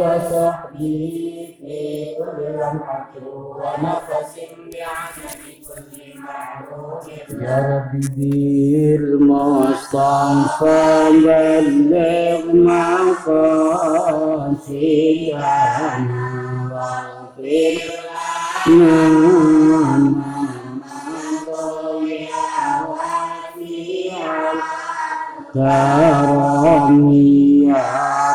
وصحبه في كل لمحة ونفس بعدد كل معلوم يا ربي بالمصطفى بلغ مقاصدنا واغفر لنا كرم يا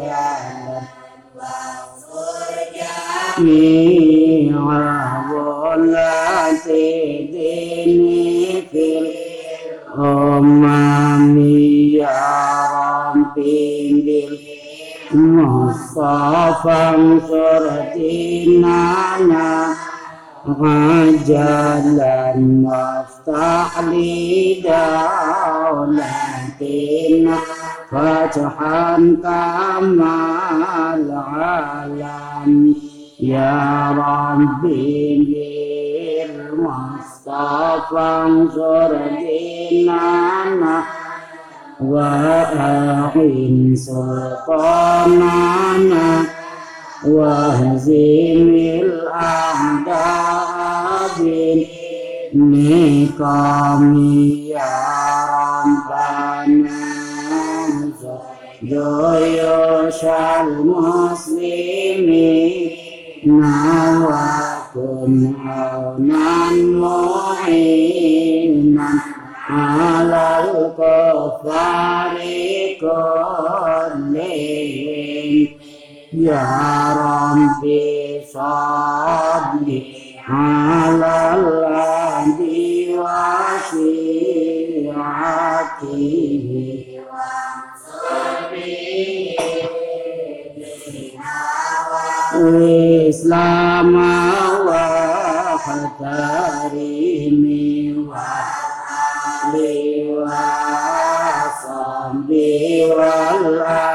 cha hòa hoa vô la tê tê ni tê om ma mi ya ram pin bil mo sa phang sor ti na na عجلا وافتح لي دولتنا فتحا كما العالم يا ربي بالمصطفى انصر ديننا وأعن سلطاننا واهزم الأعداء بالنقام يا ربنا جيوش المسلمين وكن عونا معينا على الكفار كلهم يا ربي صل على الذي وشيعته الإسلام واحترمي وصحبي والأتباع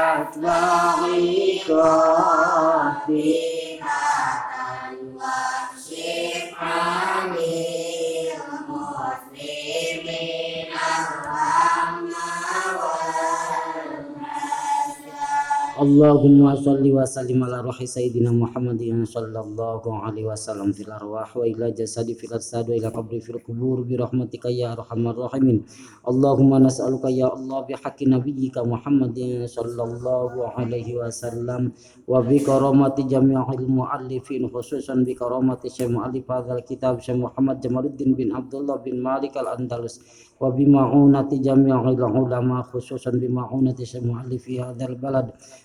Allahumma salli wa sallim ala ruhi sayyidina Muhammadin sallallahu alaihi wasallam fil arwah wa ila jasadi fil ajsad wa ila qabri fil kubur bi rahmatika ya arhamar rahimin Allahumma nas'aluka ya Allah bi haqqi nabiyyika Muhammadin sallallahu alaihi wasallam wa bi karamati jami'il muallifin khususan bi karamati syekh muallif hadzal kitab Syekh Muhammad Jamaluddin bin Abdullah bin Malik al-Andalus wa bi ma'unati jami'il ulama khususan bi ma'unati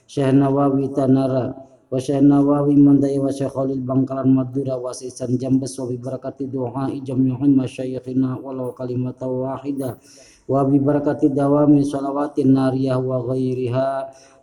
syekh Nawawi Tanara wa Syekh Nawawi Mandai wa Syekh Khalil Bangkalan Madura wa Sisan Jambes wa bi barakati du'a jami'in masyayikhina walau kalimatan wahidah wa bi barakati dawami salawatin nariyah wa ghairiha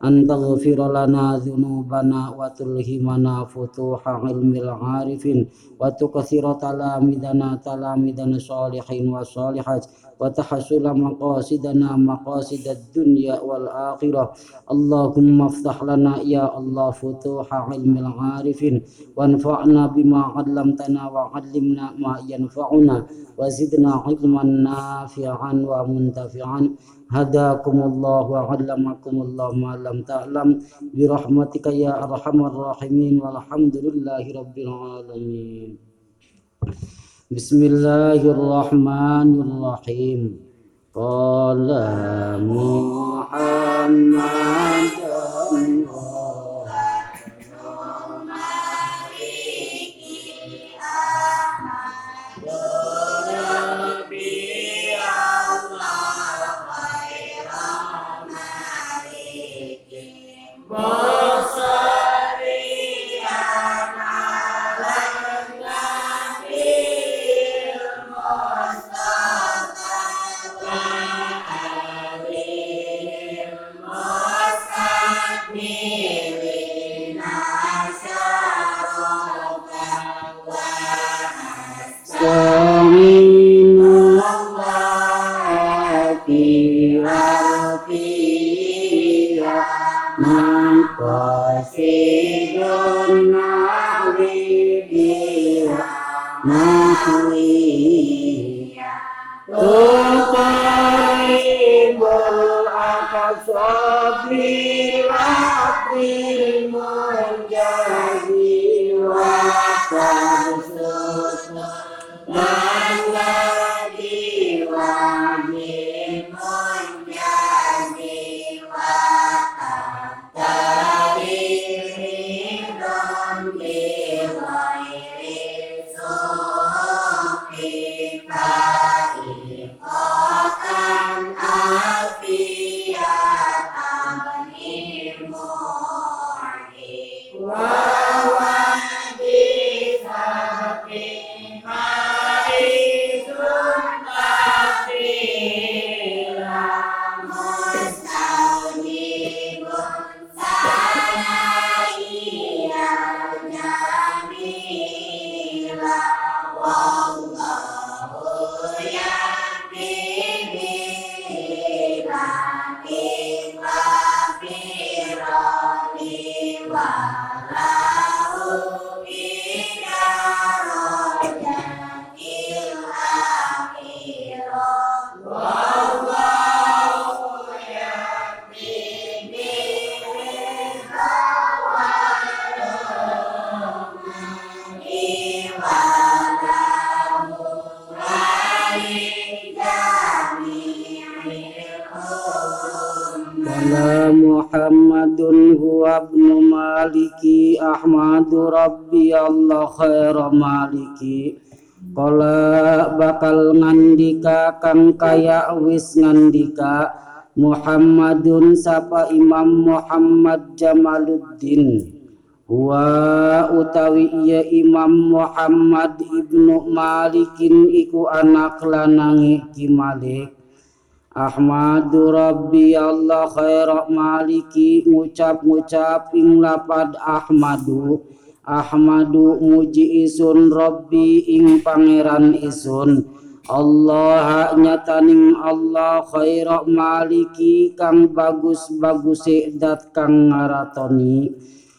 an taghfir lana dhunubana wa tulhimana futuha ilmil arifin wa tukathira talamidana talamidana salihin wa salihat وتحصل مقاصدنا مقاصد الدنيا والآخرة. اللهم افتح لنا يا الله فتوح علم العارفين. وانفعنا بما علمتنا وعلمنا ما ينفعنا. وزدنا علما نافعا ومنتفعا. هداكم الله وعلمكم الله ما لم تعلم. برحمتك يا أرحم الراحمين. والحمد لله رب العالمين. Bismillahirrahmanirrahim. Qala Muhammadun qasidun Rabbi Allah khaira maliki. Kala bakal ngandika kang kaya wis ngandika Muhammadun sapa Imam Muhammad Jamaluddin. Wa utawi iya Imam Muhammad ibnu Malikin iku anak lanangi Ki Malik. Ahmadu Rabbi Allah khaira maliki ngucap-ngucap ing lapad Ahmadu Ahmadu muji isun Rabbi ing pangeran isun. Allah nyataning Allah khaira maliki kang bagus-bagus dat kang ngaratoni.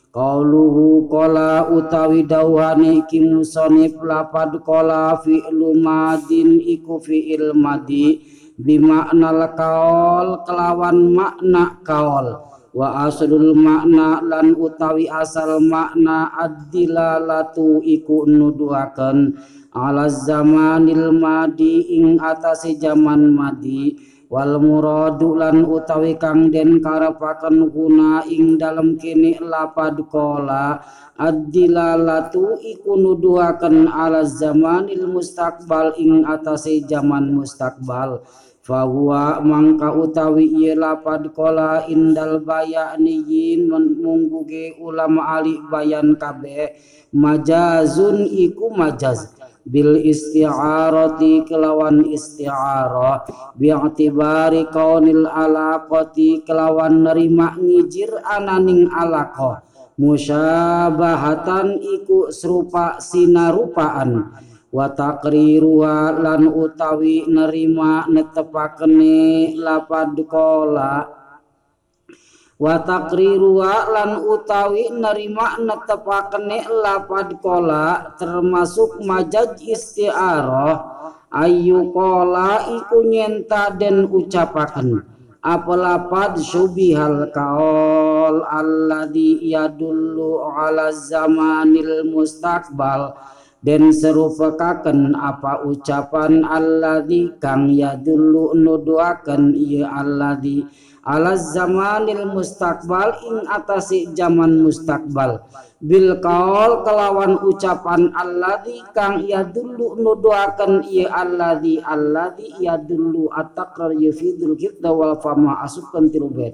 Qauluhu qala utawi dawuhane iki musonif lapad qala fi'lu madin iku fi'il madi. Bimakna kaol kelawan makna kaol wa aslul makna lan utawi asal makna ad-dilalatu iku nuduhaken ala zamanil madi ing atase zaman madi. Wal muradu lan utawi kang den karepaken guna ing dalem kene lapad kola ad-dilalatu iku nuduhaken ala zamanil mustaqbal ing atase zaman mustaqbal fahuwa mangka utawi ieu lapad kola indal bayaniyin mungguge ulama ali bayan kabeh. Majazun iku majaz. Bil isti'arati kelawan isti'arah bi'tibari kaunil alaqati kelawan nerima ngijir ananing alaqah musyabahatan iku serupa sinarupaan wa taqriruha lan utawi nerima netepakene lapad kola. Wa lan utawi nerima netepakene lapad kola termasuk majaj isti'arah ayu kola iku nyenta den ucapaken. Apa lapad syubihal kaol alladhi yadullu ala zamanil mustaqbal dan serupakaken apa ucapan alladzi kang yadullu nuduaken ieu alladzi ala zamanil mustaqbal ing atasi zaman mustaqbal. Bil qaul kelawan ucapan alladzi kang yadullu nuduaken ieu alladzi alladzi yadullu at-taqrar yufidul kidda wal fama asupkan tilu bait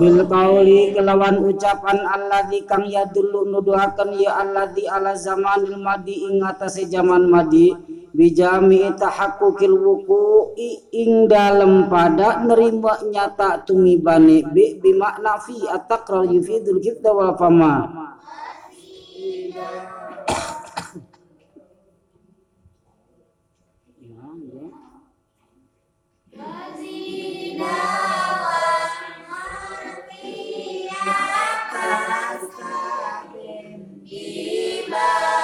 bil qauli kelawan ucapan alladzi kang yadullu nuduhaken ya alladzi ala zamanil madi ing atase zaman madi bijami tahaqqukil wuqu'i ing dalem pada nerima nyata tumibane bi bi makna fi at-taqrar yufidul kibda wal fama love.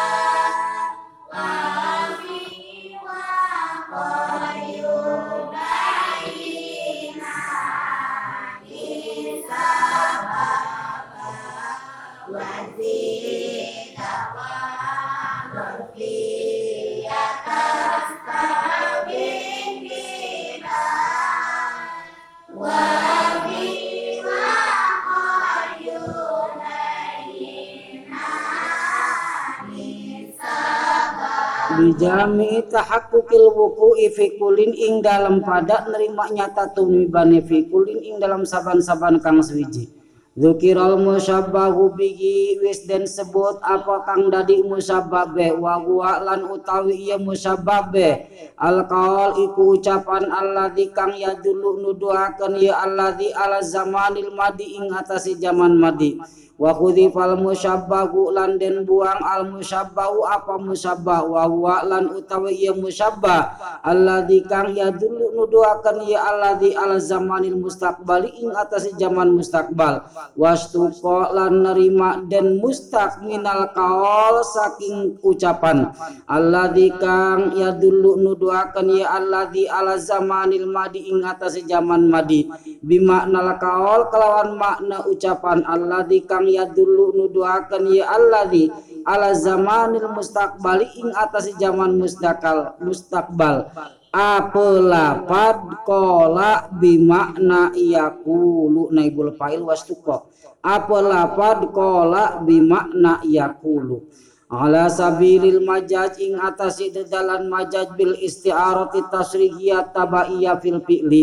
Bijami tahakkukil wuku'i fi kulin ing dalam pada nerima nyata tumibane fi kulin ing dalam saban-saban kang swiji Zukiral musabbahu bihi wis den sebut apa kang dadi musabbabe wa huwa lan utawi iya musabbabe. Al qaul iku ucapan alladzi kang yadullu nuduhaken ya alladzi ala zamanil madi ing atasi zaman madi wa khudhifal musabbahu lan den buang al musabbahu apa musabbah wa huwa lan utawi ya musabbah alladzi kang yadullu nuduhaken ya alladzi ala zamanil mustaqbali ing atase zaman mustaqbal. Wastuqa lan nerima den mustaq minal qaul saking ucapan. Alladzi kang yadullu nuduhaken ya alladzi ala zamanil madi ing atase zaman madi. Bimakna qaul kelawan makna ucapan. Alladzi kang yadullu nuduhaken ya alladzi ala zamanil mustaqbali ing atas zaman mustaqal mustaqbal. Apa lapad kola bimakna yakulu naibul fa'il wastuqa apa lapad kola bimakna yakulu ala sabilil majaj ing atasi dedalan majaj bil isti'arati tasrihiyat tabaiyah fil fi'li.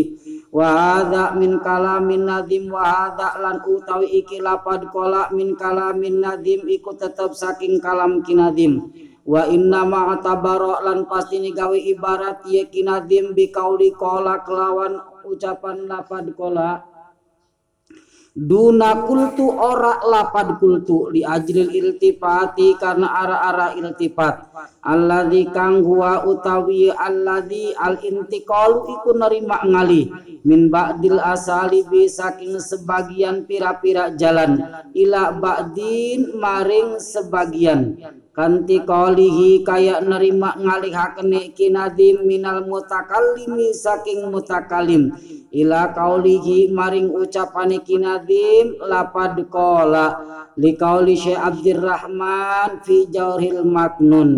Wa hadza min kalamin nadim wa hadza lan utawi iki lapad kola min kalamin nadim iku tetep saking kalam kinadim. Wa inna ma lan pasti gawe ibarat ye kinadim bi kauli kola kelawan ucapan lapad kola Duna kultu ora lapad kultu li ajril iltifati karena ara-ara iltifat alladzi kang huwa utawi alladzi al intiqalu iku nerima ngali min ba'dil asalibi saking sebagian pira-pira jalan. Ila ba'din maring sebagian. Kanti qalihi kaya nerima ngalihakene kinadim minal mutakallimi saking mutakalim. Ila kaulihi maring ucapane kinadim lapad qala li qauli Syekh Abdurrahman fi Jawril Maknun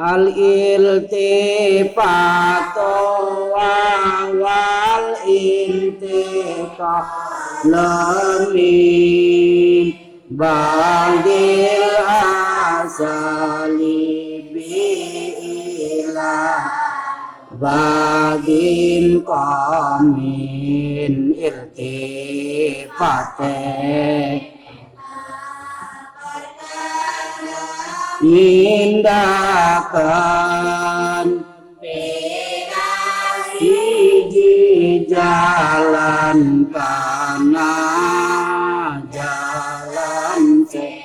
al iltifato wal intifa lami bangil asali bila bagin kami iltifateh Nindakan Siji jalan kana jalan se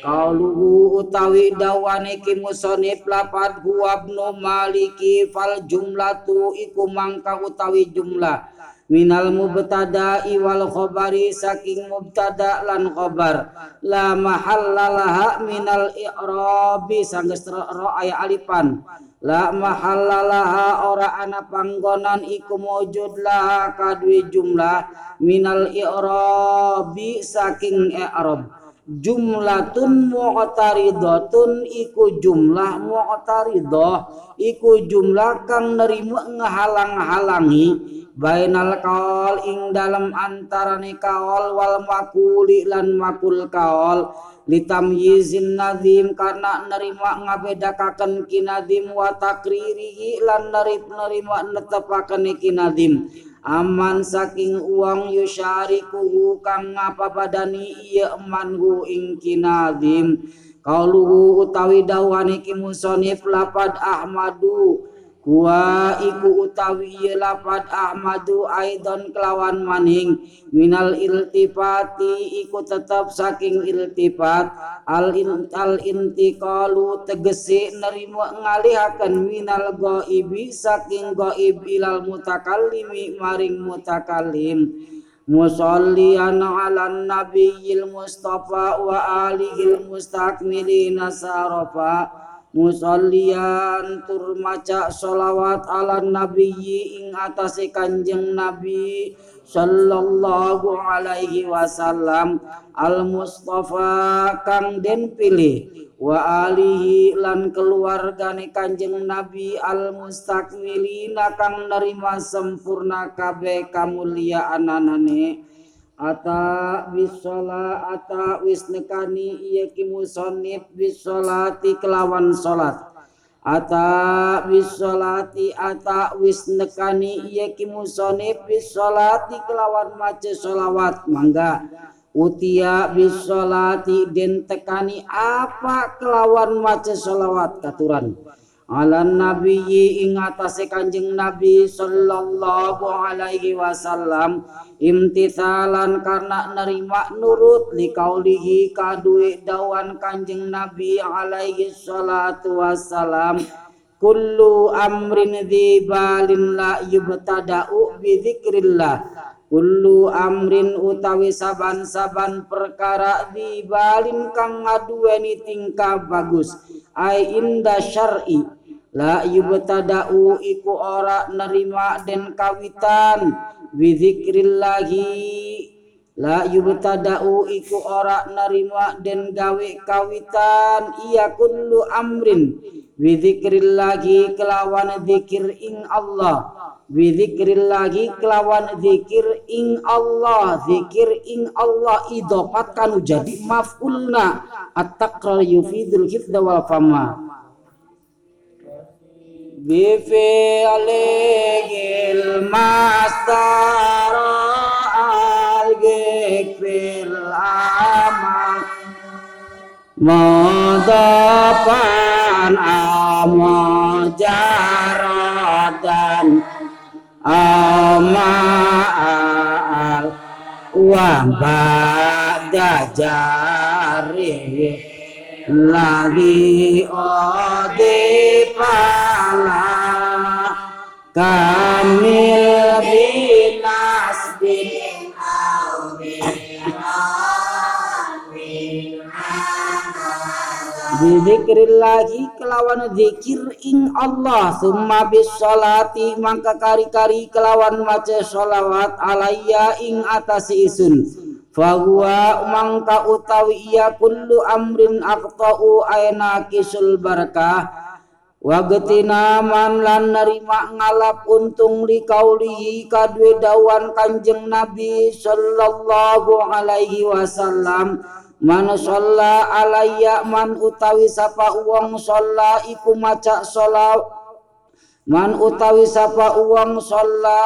Kauluhu utawi dawane ki musonif lapad huwa ibnu maliki fal jumlatu iku mangka utawi jumlah minal mubtada wal khabari saking mubtada lan khabar. La mahallalaha minal i'rabi sanggeus ro aya alipan. La mahallalaha ora ana panggonan iku mujud laha kadwi jumlah. Minal i'rabi saking i'rab jumlatun mu'taridatun iku jumlah mu'taridah iku jumlah kang nerima ngahalang-halangi bainal kaul ing dalam antarane kaul wal makuli lan makul kaul. Litamyizin nadim karena nerima ngabedakaken kinadim wa takririhi lan nerip nerima netepaken kinadim aman saking uang yusyarikuhu kang ngapapadani iya manhu ing kinadim kauluhu utawi dawane ki lapad ahmadu wa iku utawi lapad ahmadu aidon kelawan maning. Minal iltifati iku tetap saking iltifat. Al in, al intiqalu tegese nerima ngalihaken minal ghaibi saking ghaib ilal mutakallimi maring mutakallim. Musallian ala nabiyil mustafa wa alihil mustakmilina sarafa musallian tur maca sholawat ala nabiyyi ing atase kanjeng nabi sallallahu alaihi wasallam. Al mustafa kang den pilih wa alihi lan keluargane kanjeng nabi al mustakmilina kang nerima sempurna kabeh kamuliaan anane ata bisola ata wisnekani iya ki musonif bisolati kelawan solat. Ata bisolati ata wisnekani iya ki musonif bisolati kelawan mace solawat. Mangga. Utia bisolati den tekani apa kelawan mace solawat katuran ala nabiyyi ing atase kanjeng nabi sallallahu alaihi wasallam imtithalan karena nerima nurut likaulihi kadue dawan kanjeng nabi alaihi salatu wassalam. Kullu amrin dzibalin la yubtada'u bi dzikrillah. Kullu amrin utawi saban-saban perkara dibalin kang ngaduweni tingkah bagus. Ai inda syar'i la yubtada'u iku ora nerima den kawitan. Bizikrillahi la yubtada'u iku ora nerima den gawe kawitan. Iya kullu amrin. Bizikrillahi kelawan zikir ing Allah. Bizikrillahi kelawan zikir ing Allah. Zikir ing Allah idopatkan jadi maf'ulna. At-taqrar yufidul hifdha wal fama بفعل المصدر ألقيك في العمل مضافا أو مجردا أو مع وبعد جاره الذي Kamil binas bin kelawan zikir ing Allah Summa bis salati maka kari-kari kelawan maca solawat alayya ing atas isun Fahuwa mangka utawi iya kullu amrin aqta'u aina kisul barakah Wagetina man lan nerima ngalap untung li kaulihi kadwe dawan kanjeng Nabi sallallahu alaihi wasallam. Man sholla alayya man utawi sapa uang sholla iku maca sholat man utawi sapa uang sholla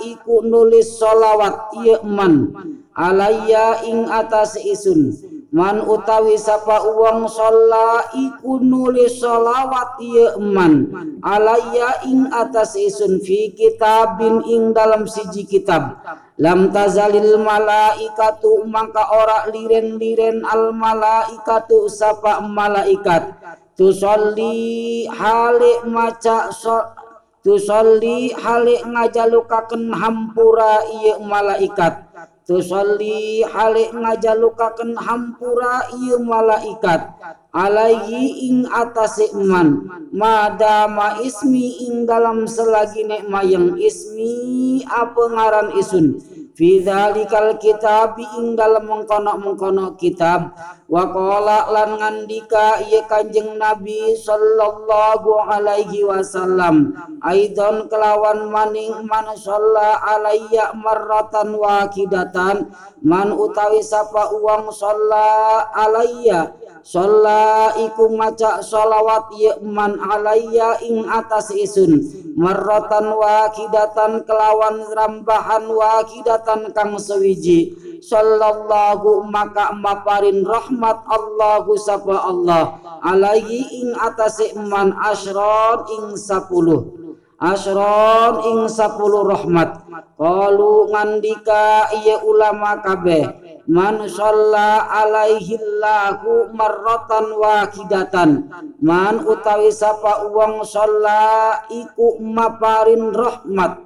iku nulis sholawat iya man. Alayya ing atas isun man utawi sapa uang sholla iku nulis sholawat iya man. Alaya ing atas isun fi kitabin ing dalam siji kitab. Lam tazalil malaikatu mangka ora liren-liren al malaikatu sapa malaikat. Tusolli hale maca tusolli halik ngajalukaken hampura iya malaikat tusolli halik ngajalukaken hampura iya malaikat. Alaihi ing atase man madama ismi ing dalam selagi nek mayang ismi apa ngaran isun fi dzalikal kitab ing dalam mengkono-mengkono kitab. Wa qala lan ngandika ieu kanjeng nabi sallallahu alaihi wasallam. Aidon kelawan maning man shalla alayya marratan wakidatan. Man utawi sapa uang shalla alayya Sholla iku maca sholawat man alayya ing atas isun. Marratan wakidatan kelawan rambahan wakidatan kang sewiji sallallahu maka maparin rahmat Allahu sapa Allah. Alaihi ing atas man asron ing sapuluh asron ing sapuluh rahmat. Qalu ngandika iya ulama kabeh man alaihi lahu marratan wahidatan. Man utawi sapa uang shalla iku maparin rahmat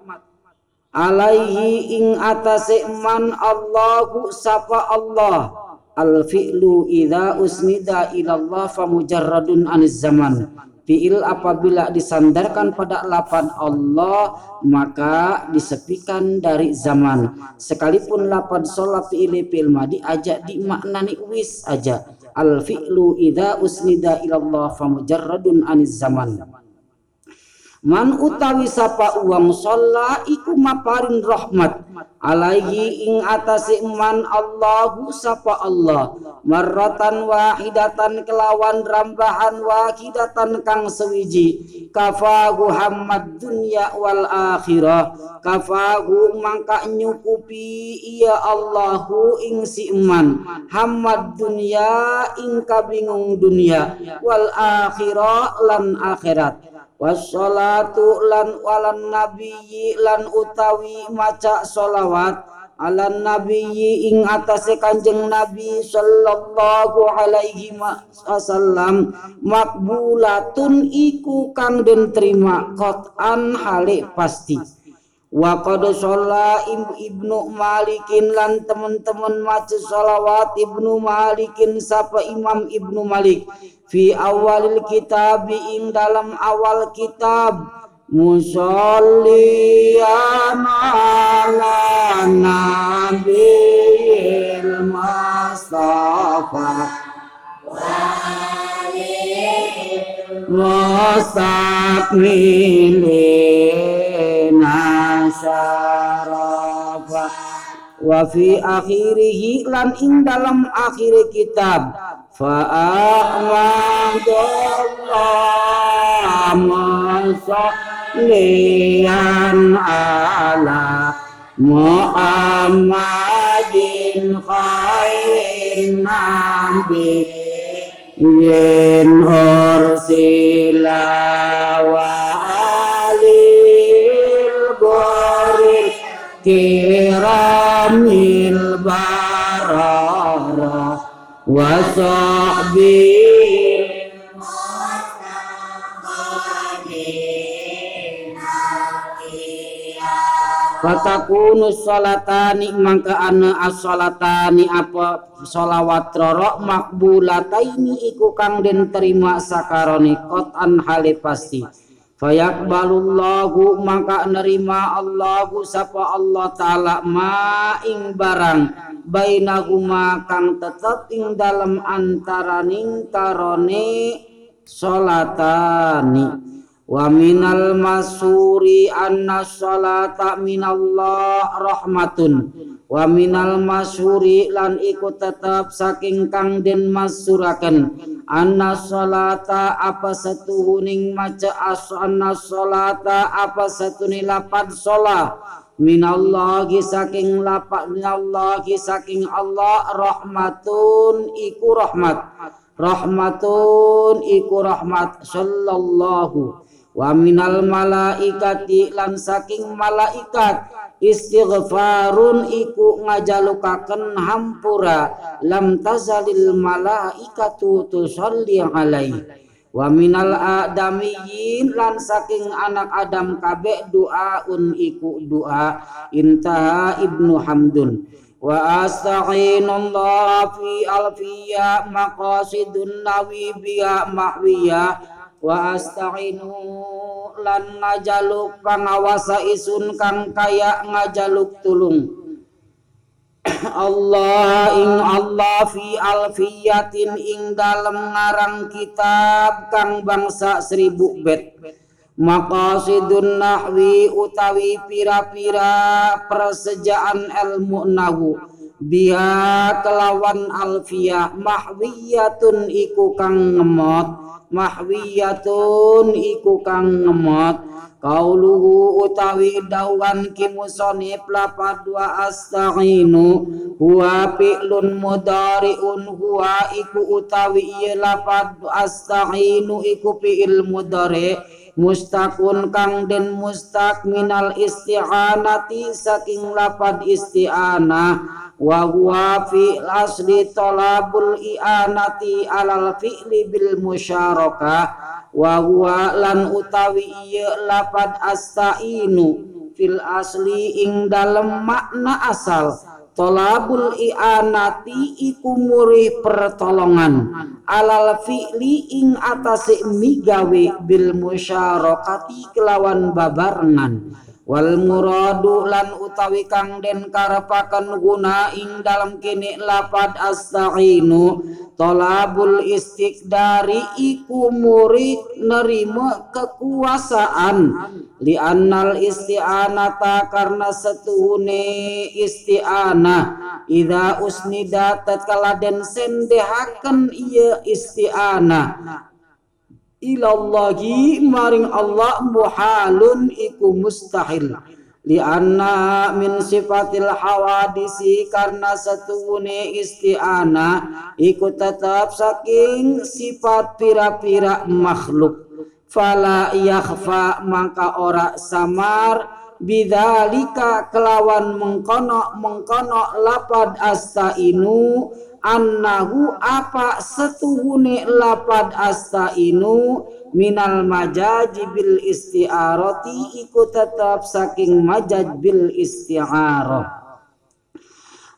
alaihi ing atase man Allahu sapa Allah. Al fi'lu idza usnida ila Allah fa mujarradun aniz zaman. Fiil apabila disandarkan pada lapan Allah maka disepikan dari zaman. Sekalipun lapan sholat fiil fiil madi aja dimaknani wis aja. Al fi'lu idza usnida ila Allah fa mujarradun aniz zaman Man utawi sapa uang sholla iku maparin rahmat. Alaihi ing atase man Allahu sapa Allah. Marratan wahidatan kelawan rambahan wahidatan kang sewiji. Kafahu hammad dunya wal akhirah. Kafahu mangka nyukupi iya Allahu ing si iman hammad dunya ing kabingung dunia wal akhirah lan akhirat wassalatu lan walan nabiyyi lan utawi maca solawat ala nabiyyi ing atase kanjeng nabi sallallahu alaihi wasallam makbulatun iku kang den terima qatan hale pasti wa qad ibnu malikin lan teman-teman maca salawat ibnu malikin sapa imam ibnu malik. Fi awalil kitab ing dalam awal kitab. Musalliyan ala nabil mustafa. mustaqbilina syarafa wa fi akhirih lan ing dalam akhir kitab فأحمد الله مصليا على محمد خير min sila wa alil goril kiramil barara wa Fatakunu salatani mangka ana as-salatani apa sholawat rorok makbulataini iku kang den terima sakarone kotan hale pasti. Fayaqbalullahu maka nerima Allahu sapa Allah taala ma ing barang bainahuma kang tetep ing dalam antaraning karone salatani wa minal masuri anna salata minallah rahmatun. Wa minal masuri lan iku tetap saking kang den masuraken. Anna salata apa satuhuning maca as anna salata apa satune lapan sholat minallahi saking lapak minallahi saking Allah rahmatun iku rahmat. Rahmatun iku rahmat. Sallallahu wa minal malaikati lan saking malaikat istighfarun iku ngajalukaken hampura lam tazalil malaikatu tusalli alaihi. Wa minal adamiyin lan saking anak Adam kabeh doaun iku doa intaha Ibnu Hamdun. Wa astaghinullah fi alfiya maqasidun nawi biya mahwiya wa astaghinu lan ngajaluk pangawasa isun kang kaya ngajaluk tulung. Allah ing Allah fi alfiyatin ing dalam ngarang kitab kang bangsa seribu bet. Maqasidun nahwi utawi pira-pira persejaan ilmu nahu biha kelawan alfiyah mahwiyatun iku kang ngemot mahwiyatun iku kang ngemot. Kauluhu utawi dawan ki musonif lapad wa astaghinu huwa fi'lun mudari'un huwa iku utawi iya lapad astaghinu iku fi'il mudari. Mustakun kang den mustak minal isti'anati saking lapad isti'anah wa huwa fi asli talabul i'anati alal fi'li bil musyarakah. Wa huwa lan utawi iya lapad astainu fil asli ing dalem makna asal. Tolabul i'anati iku murih pertolongan alal fi'li ing atase migawe bil musyarakati kelawan babarengan wal muradu lan utawi kang den karepaken guna ing dalam kene lapad astaghinu tolabul istiqdari iku murid nerima kekuasaan. Li annal isti'anata karena setuhune isti'anah. Idza usnida tatkala den sendehaken iya isti'anah ilallahi maring Allah muhalun iku mustahil. Li anna min sifatil hawadisi karena setuhune isti'ana iku tetap saking sifat pira-pira makhluk. Fala yakhfa mangka ora samar. Bidzalika kelawan mengkono mengkono lapad astainu annahu apa setuhune lapad astainu minal majaj bil isti'arati iku tetap saking majaj bil isti'arah.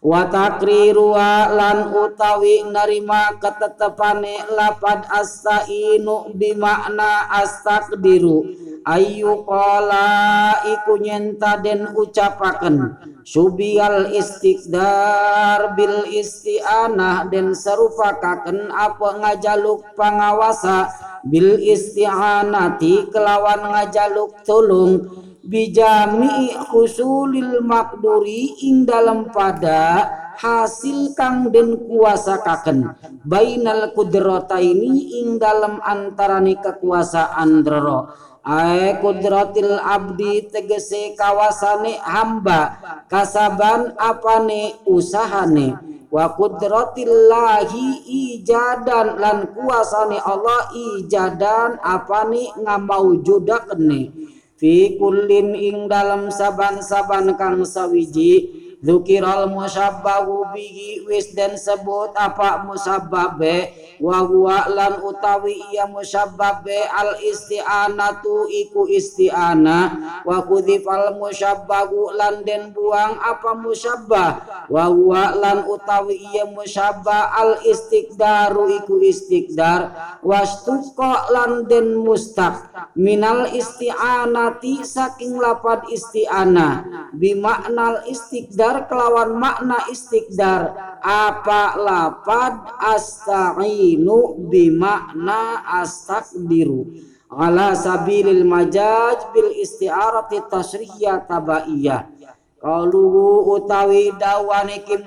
Wa takriru lan utawi nerima ketetepane lapad astainu bimakna astaqdiru ayu qala iku nyenta den ucapaken subial istiqdar bil isti'anah den serupakaken apa ngajaluk pangawasa bil isti'anati kelawan ngajaluk tulung bijami khusulil makduri ing dalam pada hasil kang den kuasa kaken bainal kudrata ini ing dalam antarane kekuasaan droro Ae kudratil abdi tegese kawasane hamba kasaban apane usahane. Wa kudratillahi ijadan lan kuasane Allah ijadan apane ngamaujudakne fi kullin ing dalam saban-saban kang sawiji Zukiral musabbahu bihi wis dan sebut apa musabbabe wa huwa lan utawi iya musabbabe al isti'anatu iku isti'ana. Wa kudhifal musabbahu lan den buang apa musabbah? Wa huwa lan utawi iya musabbah al istiqdaru iku istiqdar. Wastuqa lan den mustaq. Minal isti'anati saking lapad isti'ana. Bimaknal istiqdar istiqdar kelawan makna istiqdar apa lapad asta'inu bimakna astaqdiru ala sabilil majaj bil isti'arati tasriyah tabaiyah. Kalu utawi dawane ki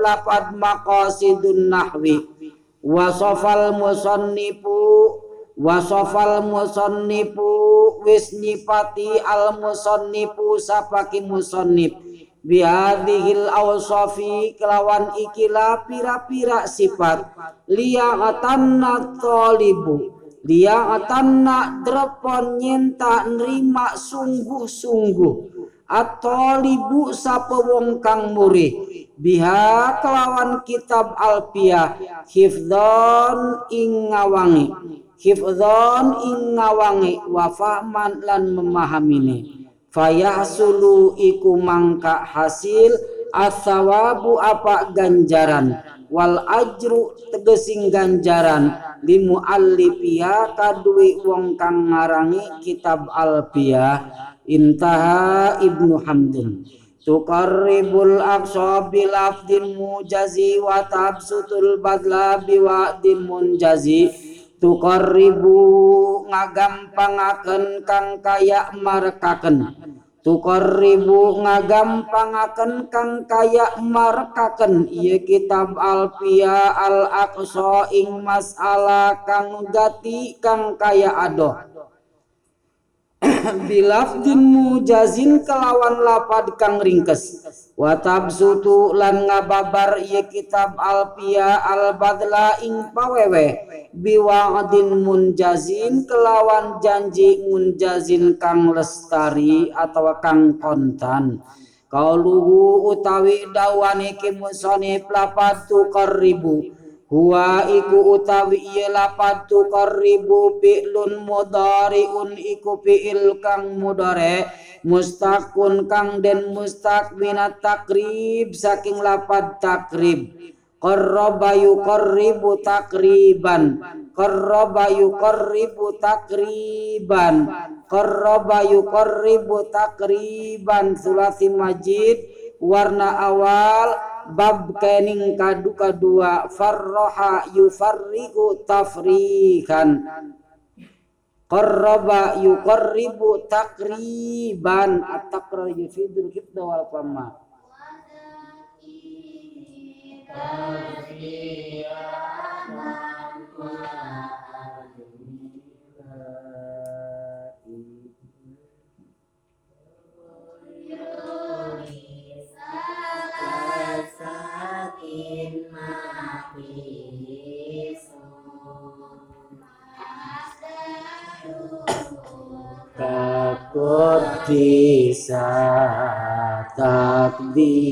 lapad maqasidun nahwi. Wasofal musonnifu wasofal musonnifu wis nyipati al musonnifu sapaki musonnif bihadhil awsafi kelawan ikilah pira-pira sifat. Liya'atanna talibu. Liya'atanna drepon nyenta nerima sungguh-sungguh. At-talibu sapa wong kang murid biha kelawan kitab alpia. Hifdzon ing ngawangi. Hifdzon ing ngawangi. Wa fahman lan memahamine fayahsulu iku mangka hasil asawabu apa ganjaran? Wal ajru tegesing ganjaran limu alifia kadui wong kang ngarangi kitab alpia intaha ibnu hamdun tukarribul aqsa bilafdin mujazi wa tabsutul badla biwa'din munjazi tukarribu ngagampangaken kang kaya marekaken tukarribu ngagampangaken kang kaya marekaken ieu kitab alfia al aqsa ing masalah kang gati kang kaya adoh bilafdin mujazin kelawan lapad kang ringkes. Watab sutu lan ngababar iya kitab alpia al badla ing pawewe. Biwa'din munjazin kelawan janji munjazin kang lestari atau kang kontan. Kauluhu utawi dawane kimusone plapad tukar ribu Huwa iku utawi iya lapat tukarribu fi'lun mudari'un iku fi'il kang mudare mustakun kang den mustak minat takrib saking lapat takrib. Qarraba yuqarribu takriban. Qarraba yuqarribu takriban. Qarraba yuqarribu takriban. Sulasi majid warna awal bab kening kadu kadua farroha yufarriku tafrikan. Qarraba yuqarribu takriban at-taqrar yufidul hibda wal fama takut bisa takdisu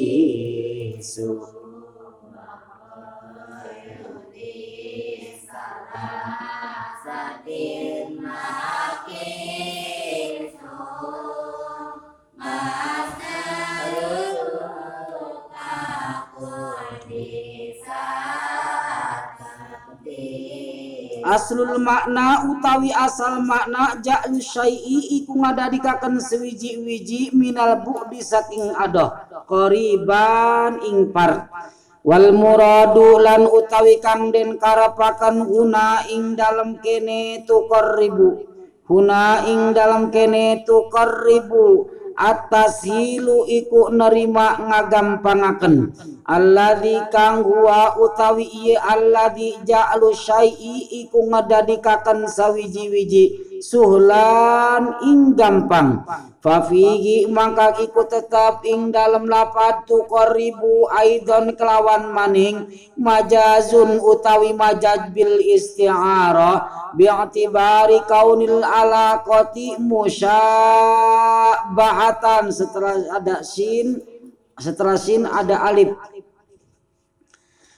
aslul makna utawi asal makna ja'lu syai'i iku ngadadikaken sewiji-wiji minal bu'di saking adoh qoriban ing par wal muradu lan utawi kang den karapakan guna ing dalam kene tukar ribu huna ing dalam kene tukar ribu atas hilu iku nerima ngagampangaken. Alladzi kang huwa utawi ieu alladzi ja'alu syai'i iku ngadadikaken sawiji-wiji suhlan ing gampang fafihi mangka iku tetap ing dalam lapad tuqaribu aidon kelawan maning majazun utawi majaz bil isti'arah bi'tibari kaunil alaqati musyabahatan. Setelah ada sin setelah sin ada alif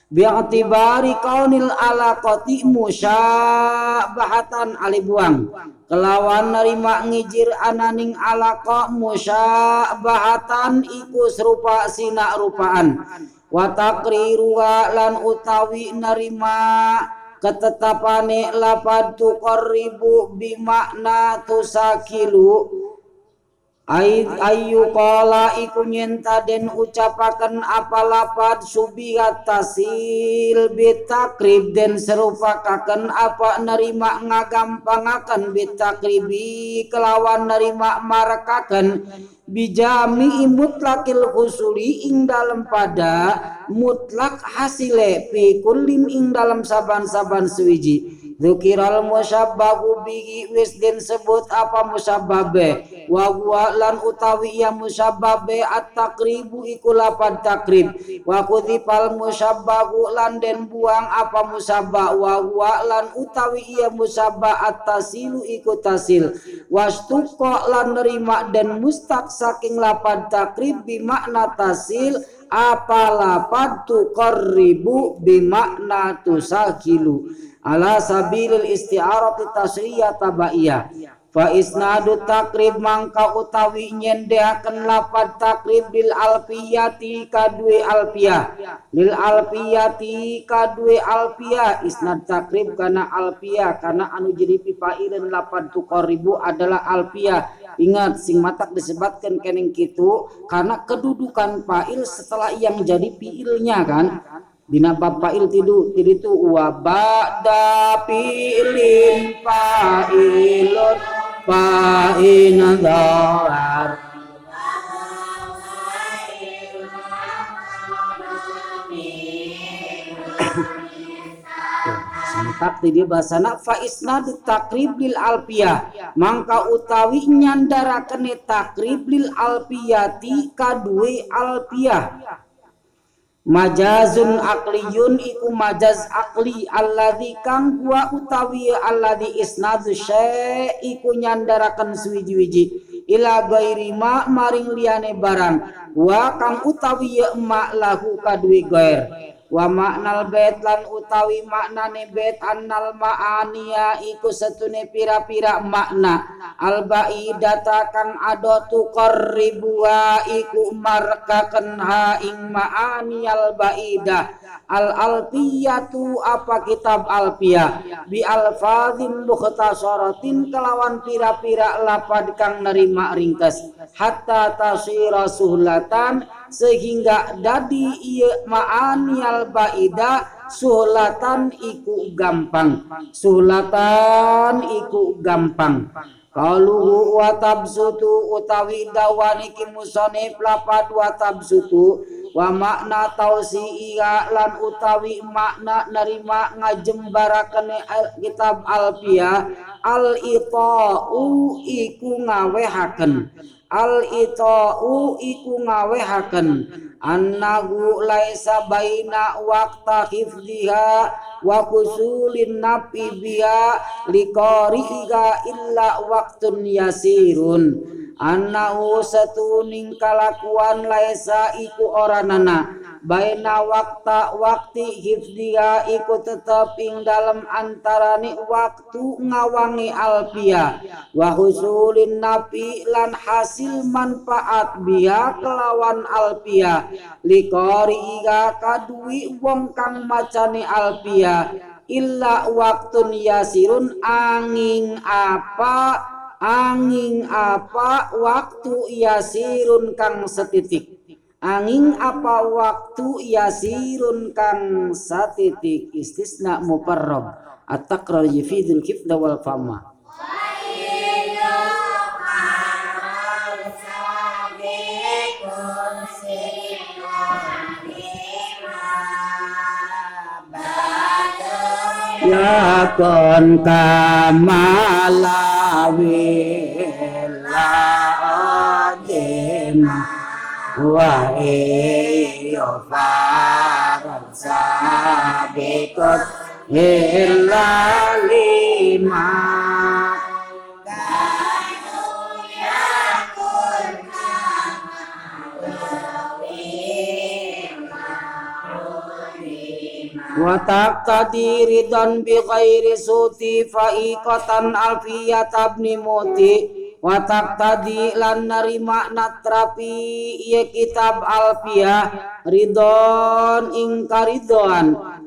bi'tibari kaunil alaqati musyabahatan alif buang. Kelawan nerima ngijir ananing alaka musyabahatan iku serupa sina rupaan. Wa takriruha lan utawi nerima ketetapane lapad tuqarribu bimakna tusakilu ayu kala iku nyenta den ucapaken apa lapad subihat tasil bitakrib den serupakaken apa nerima ngagampangaken bitakribi kelawan nerima marakaken bijami mutlakil husuli ing dalam pada mutlak hasile fi kullin ing dalam saban-saban suwiji. Zukiral musabbahu bihi wis din sebut apa musabbabe? Wa huwa lan utawi ya musabbabe at-taqribu iku lapan takrib. Wa kudzifal musabbahu lan den buang apa musabba wa huwa lan utawi ya musabba at-tasilu iku tasil. Wastuqa lan nerima dan mustaq saking lapan takrib bi makna tasil apa lapan tuqarribu bi makna tusakilu ala sabilil isti'arati tasriyah tabaiyah fa isnadu takrib mangka utawi nyendehaken lapad takrib bil alfiyati kadue alfiyah. Lil alfiyati kadue alfiyah. Isnad takrib kana alfiyah kana anu jadi pipaireun lapad tuqaribu adalah alfiyah. Ingat sing matak disebutkan keneng kitu karena kedudukan fa'il setelah yang jadi fiilnya kan Dina papail tidu tidu itu wa ba'da pilin fa'ilun fa'in dhar Sementak di bahasana fa isnadu takrib lil alpiyah. Mangka utawi nyandara kene takrib lil alpiyati kadue alpiyah majazun akliyun iku majaz akli alladzi kang gua utawi alladzi isnadu syai iku nyandarakan suwiji-wiji. Ila gairi ma maring liyane barang wa kang utawi ya emak lahu kadui gair wa maknal bait lan utawi maknane bait annal ma'aniya iku setune pira-pira makna. Al baidata kang ado wa iku markaken ha ing ma'ani al baidah al alfiyatu apa kitab alfiyah? Bi alfadhin mukhtasaratin kelawan pira-pira lapad kang nerima ringkas. Hatta tasira suhlatan sehingga dadi iya ma'ani al baida suhlatan iku gampang. Suhlatan iku gampang. Kaluhu wa tabsutu utawi dawani ki musonif lapad wa wa makna tausi'iya lan utawi makna nerima ngajembarakan kitab alpia al ita'u iku ngawehaken al ita'u iku ngawehaken. Annahu laisa baina waqta hifdhiha wa kusulin nafi biha liqari'iha illa waqtun yasirun annahu satuning kalakuan laisa iku oranana baina wakta wakti hifdiha iku tetep ing dalam antarani waktu ngawangi alpia. Wa husulin nafi lan hasil manfaat biha kelawan alpia. Likori iga kadui wong kang macani alpia. Illa waktun yasirun angin apa angin apa waktu yasirun kang setitik? Angin apa waktu yasirun kang satitik istisna muparrab. Yufidul kifda wal fama. Lakon kamalawi la adema wa iyo farad sabikot illa lima Watak tadi ridon bi ghairi suti faiqatan alfiyat abni muti. Watak tadi lan iya kitab alfiyah. Ridon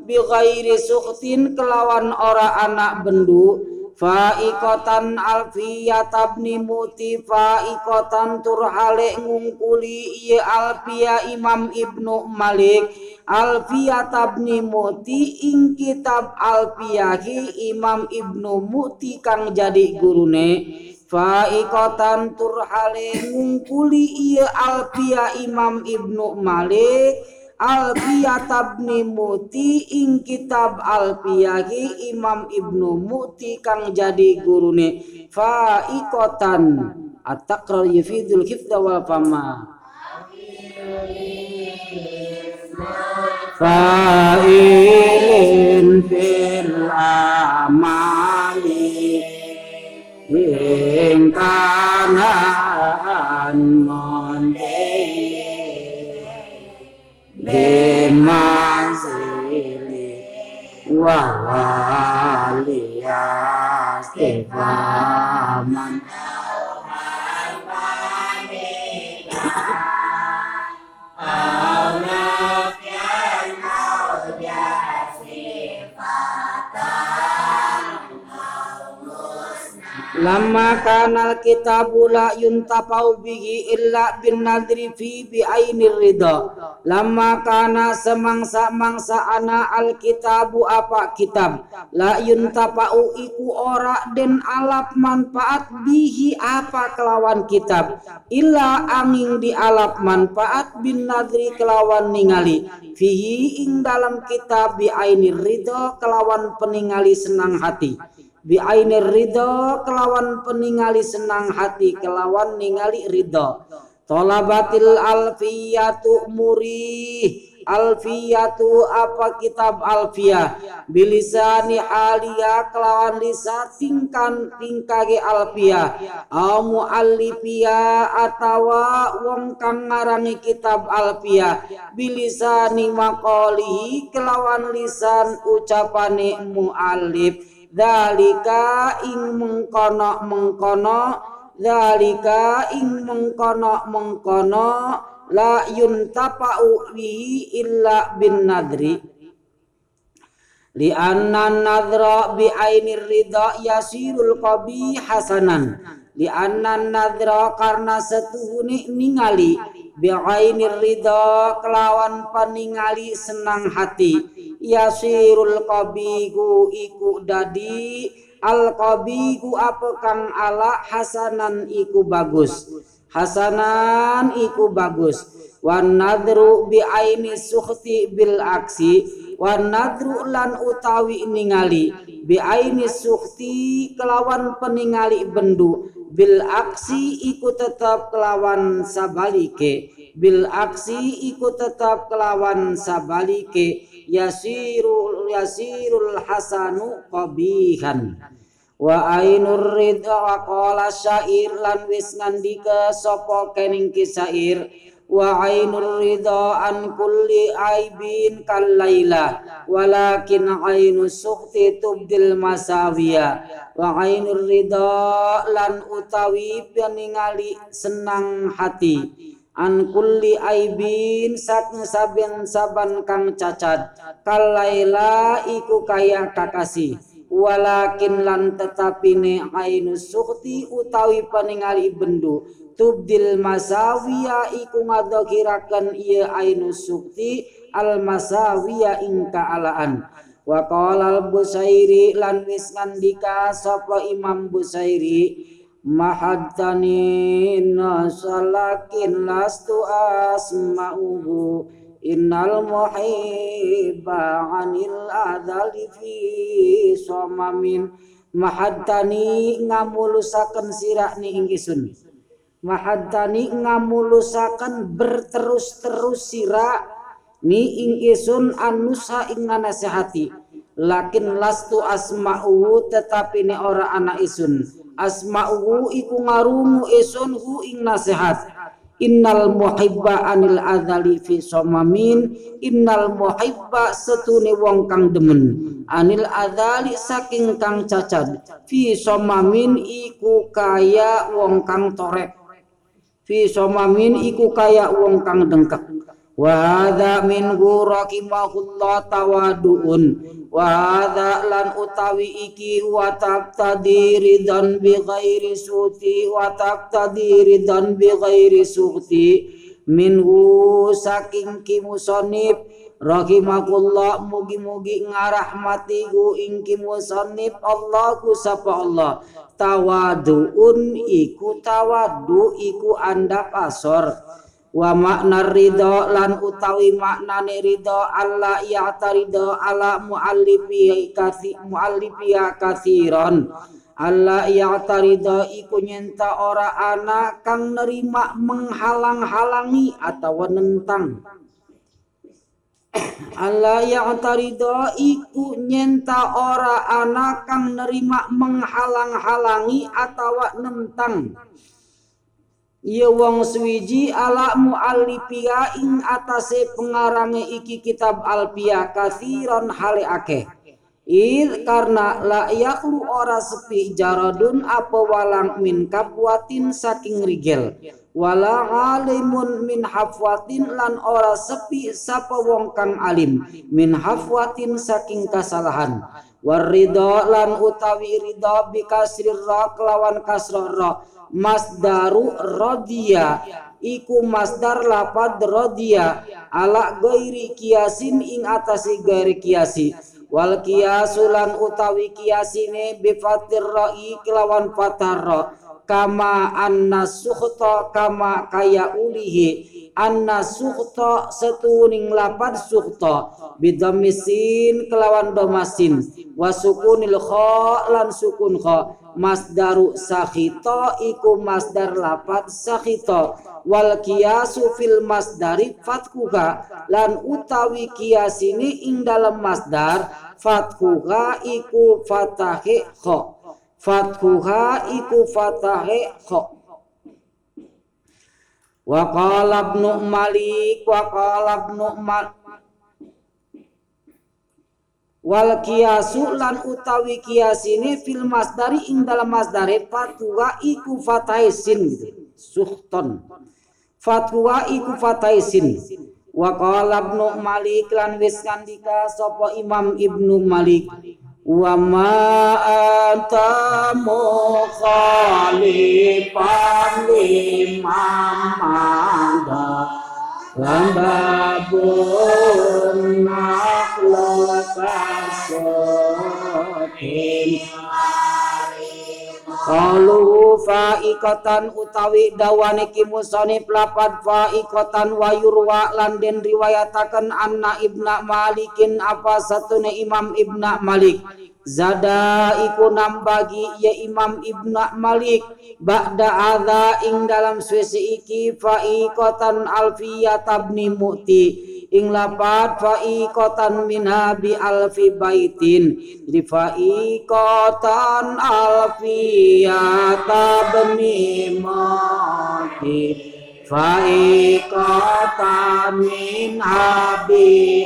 bi ghairi suktin kelawan ora anak bendu Faikotan alfiyat abni muti faikotan turhale ngungkuli iya alfiyah imam ibnu malik. Alfiyah tabni Muti ing kitab Alfiyahi Imam Ibnu Muti kang jadi gurune. Faikotan turhale ngungkuli iya Alfiyah Imam Ibnu Malik Alfiyah tabni Muti ing kitab Alfiyahi Imam Ibnu Muti kang jadi gurune. Faikotan at-taqrar yufidul hifdha wal fama. Fa'ilin fil amali ingkanan mondei Bemazili wawaliya stefamanda Lama kanal kitabu la yuntafau bihi illa bin nadri fi bi ainir ridha. Lama kana semangsa-mangsa ana al kitabu apa kitab. La yuntafau iku ora den alap manfaat bihi apa kelawan kitab. Illa angin di alap manfaat bin nadri kelawan ningali. Fihi ing dalam kitab bi ainir ridha kelawan peningali senang hati bi ainir ridho kelawan peningali senang hati kelawan ningali ridho. Tolabatil alfiyatu muri alfiyatu apa kitab alfiyah? Bilisani alia kelawan lisa tingkan tingkage alfiyah. Au alifia atawa wong kang ngarangi kitab alfiyah. Bilisani maqalihi kelawan lisan ucapane muallif dalika ing mengkono mengkono dalika ing mengkono mengkono la yuntapa'u bihi illa bin nadri. Li anna nadra bi ainir ridha yasirul qabi hasanan. Li anna nadra karena setuhune ningali bi ainir ridha kelawan paningali senang hati. Yasirul qabigu iku dadi. Al qabigu apa kang ala hasanan iku bagus. Hasanan iku bagus. Wan nadru bi aini sukhti bil aksi wan nadru lan utawi ningali bi aini sukhti kelawan peningali bendu. Bil aksi iku tetap kelawan sabalike. Bil aksi iku tetap kelawan sabalike. Yasirul yasirul hasanu qabihan. Wa ainur ridha wa qala syair lan wis ngandika sapa kening kisair wa ainur ridha an kulli aibin kal laila walakin ainu sukhti tubdil masawiya wa ainur ridha lan utawi peningali senang hati. An kulli aibin saking saben saban kang cacat. Kalaila iku kaya kakasi walakin lan tetapine ainu sukti utawi paningali bendu tubdil masawiya iku ngadokiraken iya ainu sukti al masawiya ing kaalaan. Wa al busairi lan wis ngandika sapa imam busairi mahaddani nasalakin lastu asma'uhu innal muhibba anil adali fi somamin. Mahaddani ngamulusaken sirak ni ingkisun mahaddani ngamulusaken berterus-terus sirak ni ingkisun anusa ing nasihati lakin lastu asma'uhu tetapi ni ora anak isun. Asma'uhu iku ngarungu esun hu ing nasihat innal muhibba anil adzali fi somamin. Innal muhibba setune wong kang demen. Anil adzali saking kang cacat. Fi somamin iku kaya wong kang torek fi somamin iku kaya wong kang dengkek wa hadza min rahimahullah tawaduun. Wa lan utawi iki wa taqtadi dan bi ghairi suti. Wa taqtadi dan bi ghairi suti. Minhu saking ki musannif rahimakullah mugi-mugi ngarahmati gu ing ki musannif Allah ku sapa Allah. Tawaduun iku tawadu iku anda pasor. Wa makna ridho lan utawi maknane ridho Allah ridho ala muallifi kasi muallifiya kasiron Allah ridho iku nyenta ora ana kang nerima menghalang-halangi atau nentang Allah ridho iku nyenta ora ana kang nerima menghalang-halangi atau nentang Iya wong suwiji ala muallifia ing atase pengarange iki kitab alpia kathiron hale akeh. Il karena la yaklu ora sepi jaradun apa walang min kapwatin saking rigel. Wala alimun min hafwatin lan ora sepi sapa wong kang alim min hafwatin saking kesalahan. Warridho lan utawi ridho bikasrir ra kelawan kasro ra. Masdaru rodia iku masdar lapad rodia ala gairi kiasin ing atasi gairi kiasi. Wal kiasulan utawi kiasine bifatir ra'i kelawan fatar ra kama anna sukhta kama kaya ulihi anna sukhta setuning lapad sukhta bidamisin kelawan domasin wasukunil kha lan sukun kha masdaru sakhito iku masdar lapat sakhito wal kiasu fil masdari fatkuha lan utawi kias ini ing dalam masdar fatkuha iku fatahe kho fatkuha iku fatahe kho wa qala malik wa qala malik wal kiasu lan utawi kias ini fil masdari ing dalam masdare fatwa iku fataisin gitu. Suhton. Fatwa iku fataisin wa qala ibnu malik lan wis ngandika sapa imam ibnu malik وما أنت مخالفا لما مدى لباب نحلة سكينة Kalu faikatan utawi dawane kimusoni pelapad faikatan wayurwa landen riwayatakan anna ibna malikin apa satune imam ibna malik Zada iku nambagi ya Imam Ibnu Malik ba'da adza ing dalam suwesi iki faiqatan alfiyat tabni mu'ti. Ing lapat faiqatan minha bi alfi baitin. Jadi faiqatan alfiyat tabni mu'ti. Faiqatan minha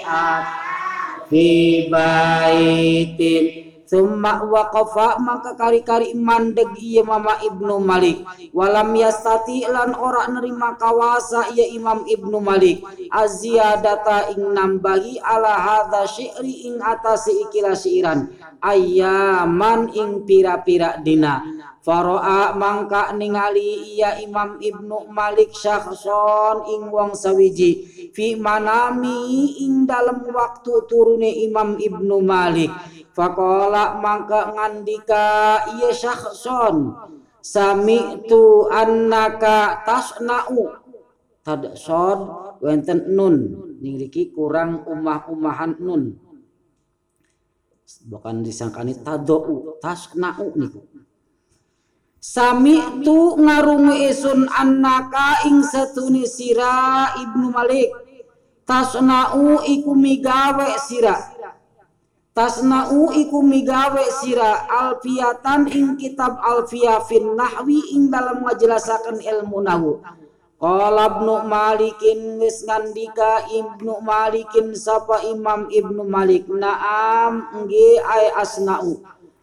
alfi baitin Summa waqafa maka kari-kari mandeg iya mama ibnu Malik. Walam yastati lan ora nerima kawasa iya Imam ibnu Malik. Aziyadata ing nambahi ala hadza syi'ri ing atase ikilah syiran ayaman ing pira-pira dina Faro'a mangka ningali iya Imam Ibnu Malik syakhson ing wong sawiji. Fi manami ing dalam waktu turune Imam Ibnu Malik. Fakola mangka ngandika iya syakhson sami tu annaka tasna'u. Tad sod wenten nun ningriki kurang umah-umahan nun. Bukan disangkani tado'u tasna'u niku Sami tu ngarungi isun annaka ing satuni sira ibnu Malik tasna'u iku migawe sira Tasna'u iku migawe sira alfiatan ing kitab alfiyah fin nahwi ing dalam ngajelasaken ilmu nahwu. Qala Ibnu Malikin wis ngandika Ibnu Malikin sapa Imam Ibnu Malik naam nggih ay asna'u.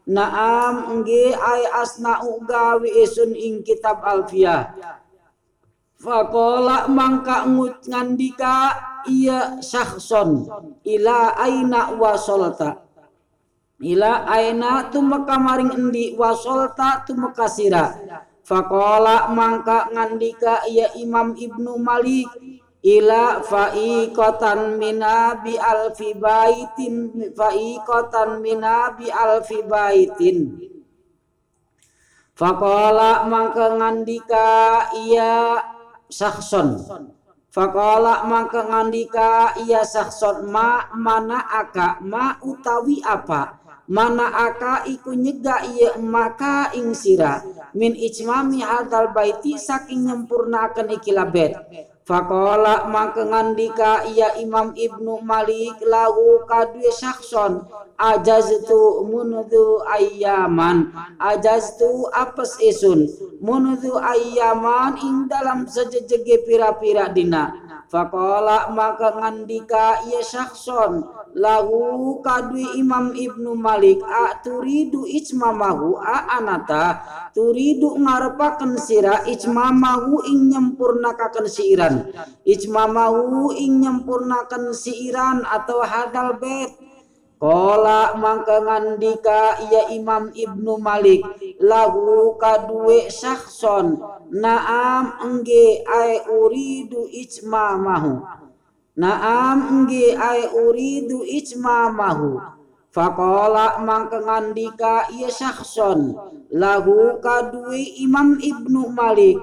Naam nggih ay asna'u gawe isun ing kitab alfiyah. Fakola mangka ngut ngandika iya syakhson ila aina wasolta ila aina tumeka maring endi wasolta tumeka sira Fakola mangka ngandika iya Imam Ibnu Malik ila fa'iqatan mina bi alfi baitin fa'iqatan mina bi alfi baitin. Fakola mangka ngandika iya Sakson Faqala mangka ngandika iya ma mana aka? Ma utawi apa? Mana aka iku nyega iya maka ing sira min ijmami hadal baiti saking nyempurnakan ikilabet Fakola maka ngandika iya Imam Ibnu Malik lahu kadue syakson. Ajaztu munudhu ayyaman. Ajaztu apes isun munudhu ayyaman ing dalam sejejege pira-pira dina Fakola maka ngandika iya syakson lahu kadui Imam Ibnu Malik a turidu ijmamahu a anata turidu ngarepaken sira ijmamahu ing nyempurnakaken siiran. Ijmamahu ing nyempurnakan siiran atau hadal bet Kola mangka ngandika iya Imam Ibnu Malik. Lahu kadue syakson naam engge ai uridu ijmamahu. Naam engge ai uridu ijmamahu. Fakola mangka ngandika iya syakson lahu kadue Imam Ibnu Malik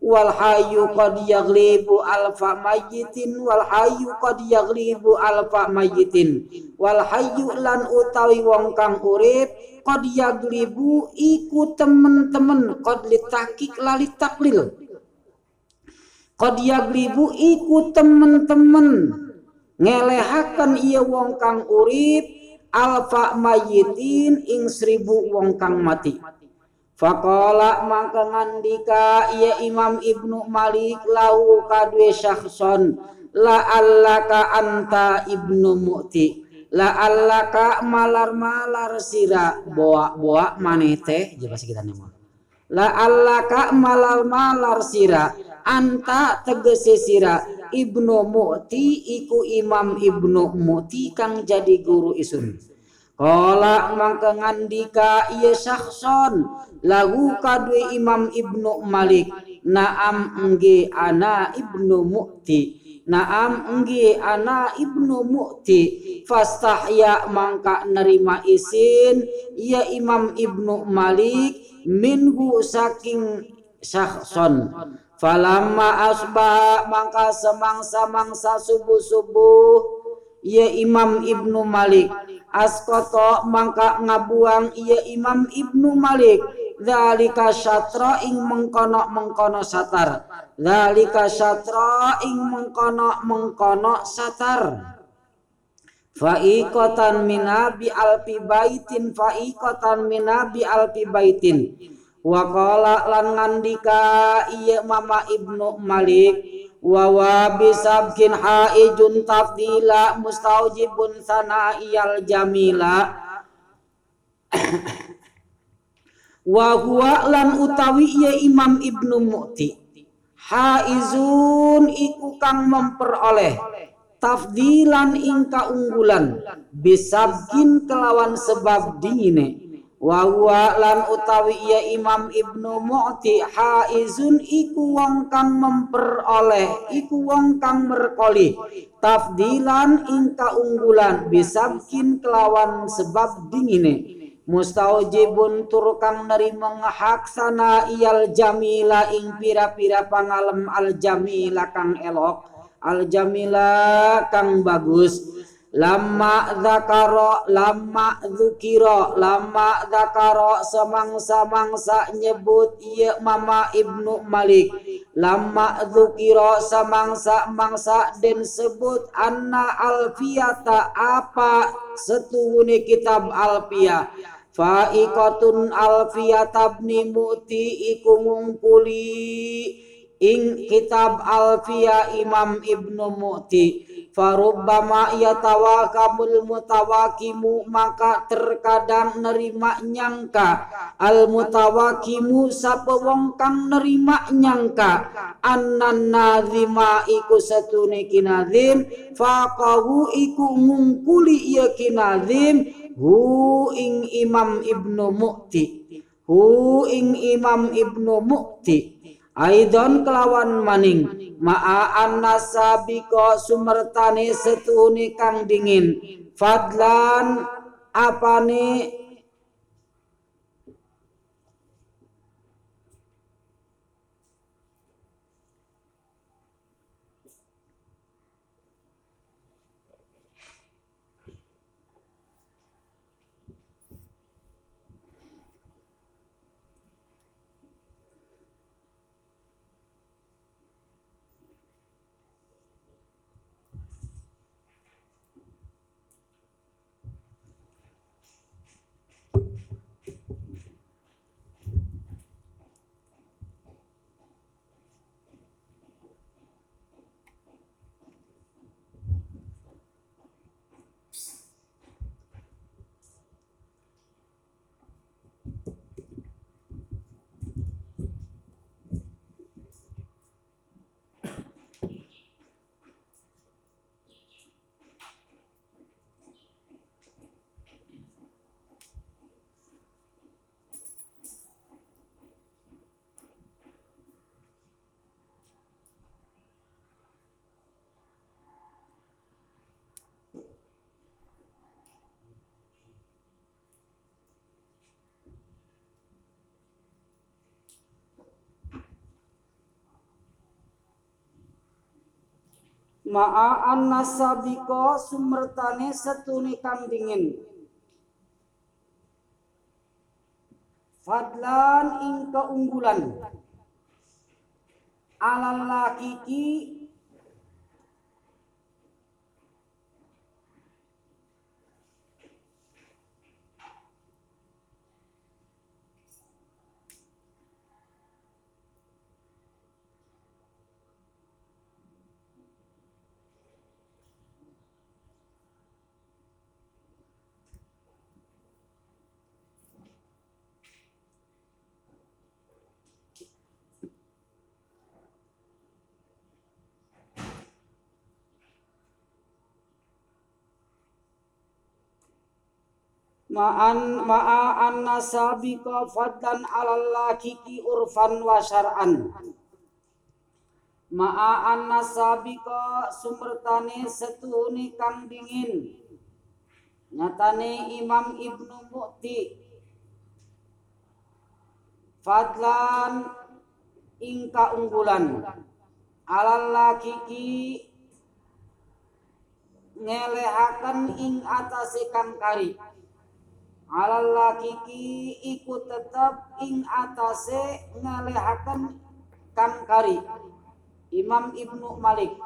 wal hayyu qad yaghlibu alfa mayyitin wal hayyu qad yaghlibu alfa mayyitin. Wal hayyu lan utawi wong kang urip qad yaghlibu iku temen-temen qad litakik lali taklil qad yaghlibu iku temen-temen ngelehaken iya wong kang urip alfa mayyitin ing seribu wong kang mati Fakola mangka ngandika iya Imam Ibnu Malik lau kadwe syakhson la allaka anta Ibnu Mu'ti. La allaka malar-malar sira boa-boa manete jelas kita nih la allaka malar-malar sira anta tegese sira Ibnu Mu'ti iku Imam Ibnu Mu'ti kang jadi guru isun Kala mangka ngandika iya syakhson lagu kadwe Imam Ibnu Malik naam engge ana Ibnu Mu'ti naam engge ana Ibnu Mu'ti fastahya mangka nerima isin ya Imam Ibnu Malik minhu saking syakhson falamma asbah mangka semangsa-mangsa subuh-subuh ya Imam Ibnu Malik askoto mangka ngabuang iya Imam Ibnu Malik. Zalika syatra ing mengkono mengkono satar. Zalika syatra ing mengkono mengkono satar Fa'ikotan minabi alfi baitin Fa'ikotan minabi alfi baitin. Wakala lan ngandika iya mama Ibnu Malik wa bisabkin haijun tafdila mustaujibun iyal jamila. Wa huwa lan utawi ya Imam Ibnu Mu'ti. Haizun iku kang memperoleh tafdilan ing kaunggulan. Bisabkin kelawan sebab dingine wa huwa lan utawi ya Imam Ibnu Mu'ti haizun iku wong kang memperoleh iku wong kang merkoli. Tafdilan ing kaunggulan bisabkin kelawan sebab dingine. Mustaujibun tur kang nerima ngahaksana iyal jamila ing pira-pira pangalem al jamila kang elok. Al jamila kang bagus lama zakaro lama zukiro lama zakaro semangsa mangsa nyebut iya mama ibnu malik. Lama zukiro semangsa mangsa dan sebut anna alfiyata apa setuhuni kitab alfiyah. Faikotun alfiyata bni muti iku ing kitab alfiyah imam ibnu muti farubbama yatawakamul mutawakimu maka terkadang nerima nyangka. Al mutawakimu sapa wong kang nerima nyangka? Annan nazima iku satune kinazim faqahu iku ngungkuli ya kinazim hu ing imam ibnu mu'ti hu ing imam ibnu mu'ti Aidon kelawan maning. Ma'aan nasabiko sumertane setuni kang dingin. Fadlan apane Ma'an nasabiko sumertane setuni kang. Fadlan ing keunggulan. Alal lakiki ma'an ma'an nasabiqa fadlan alal lakiki urfan wa syar'an. Ma'an nasabiqa sumbertane setuni kang dingin. Nyatane Imam Ibnu Mu'ti. Fadlan ingka unggulan alal lakiki ngelehaken ing atase kang kari alal lakiki iku tetap ing atase ngalehaken kang kari. Imam Ibnu Malik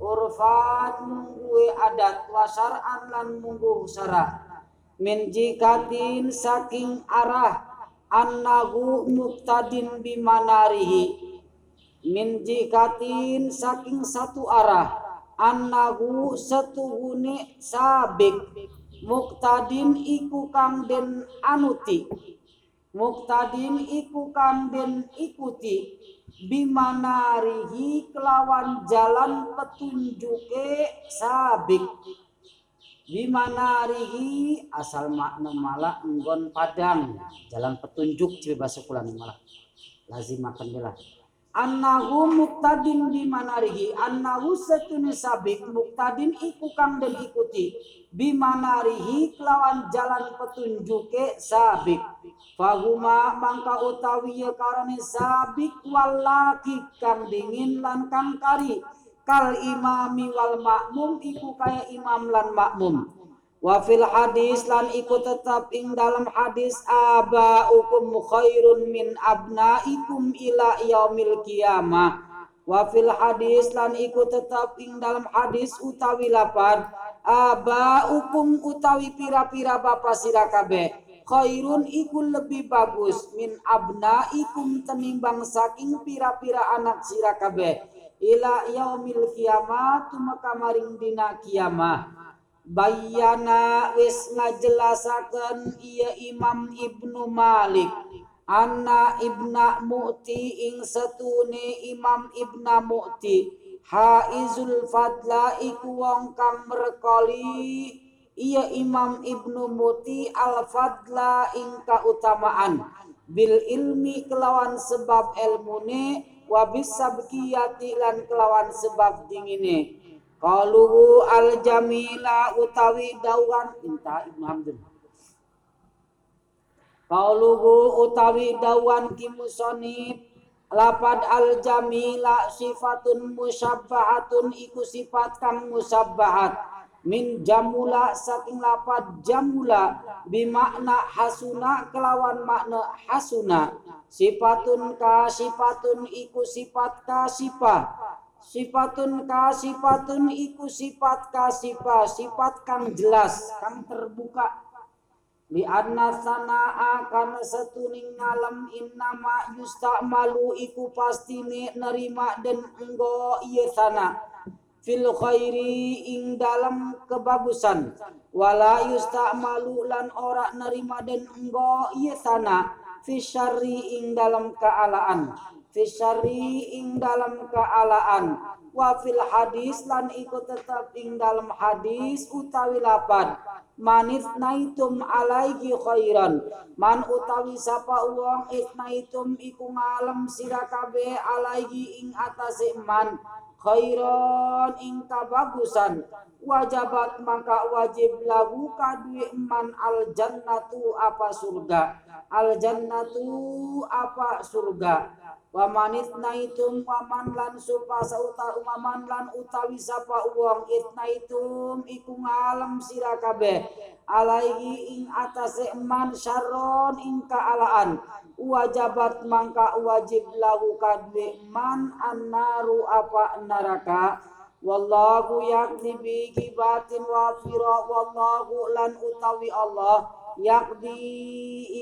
urfan mungguwe adat wasar'an lan munggu sara min jikatin saking arah annahu muktadin bimanarihi min jikatin saking satu arah annahu setuhune sabik muktadin iku kang den anuti. Muktadin iku kang den ikuti. Bimanarihi kelawan jalan petunjuke sabik. Bimanarihi asal makna malah enggon padang. Jalan petunjuk coba bahasa kulan malah. Lazim makan bela annahu muktadin bimanarihi annahu setune sabik muktadin iku kang den ikuti. Bimanarihi kelawan jalan petunjuke sabik fahuma mangka utawi ya karane sabik walaki kang dingin lan kang kari. Kal imami wal makmum iku kaya imam lan makmum wa fil hadis lan iku tetap ing dalam hadis aba ukum khairun min abnaikum ila yaumil qiyamah. Wa fil hadis lan iku tetap ing dalam hadis utawi lapan aba ukum utawi pira-pira bapak sira kabeh. Khairun iku lebih bagus min abna ikum tenimbang saking pira-pira anak sira kabeh. Ila yaumil kiamat tumeka maring dina kiamah bayana wis ngajelasaken iya Imam Ibnu Malik. Anna ibna mu'ti ing setune Imam Ibna mu'ti. Haizul Fadla iku wong kang merekoli iya Imam Ibnu Muti Al Fadla ing kautamaan. Bil ilmi kelawan sebab ilmune wa bisabqiyati lan kelawan sebab dingine qaluhu al jamila utawi dawan. Inta Ibnu Hamdun Qauluhu utawi dawan ki musonib. Lapad al jamila sifatun musabbahatun iku sifat kang musabbahat. Min jamula saking lapad jamula bimakna hasuna kelawan makna hasuna. Sifatun sifatun iku sifat kasifah sifatun sifatun iku sifat kasifah sifat kang jelas kang terbuka. Li anna sanaa kana setuning ngalem innama yustamalu iku pastine nerima dan enggo iya sana. Fil khairi ing dalam kebagusan. Wala yustamalu lan ora nerima dan enggo iya sana. Fi syarri ing dalam kealaan fi syarri ing dalam kealaan. Wa fil hadis lan iku tetap ing dalam hadis utawi lapan. Manit naitum alaihi khairan. Man utawi sapa uang itnaitum iku ngalem sira kabeh alaihi ing atase man. Khairan ing kabagusan. Wajabat maka wajib lagu kadue man al jannatu apa surga? Al jannatu apa surga wamanit naitum waman lan supa sauta waman lan utawi sapa uang it naitum iku ngalam sira kabeh. Alaihi ing atase man syarron ing kaalaan wajabat mangka wajib lahu kadwe man annaru apa neraka. Wallahu yakni bi kibatin wafira wallahu lan utawi Allah yakdi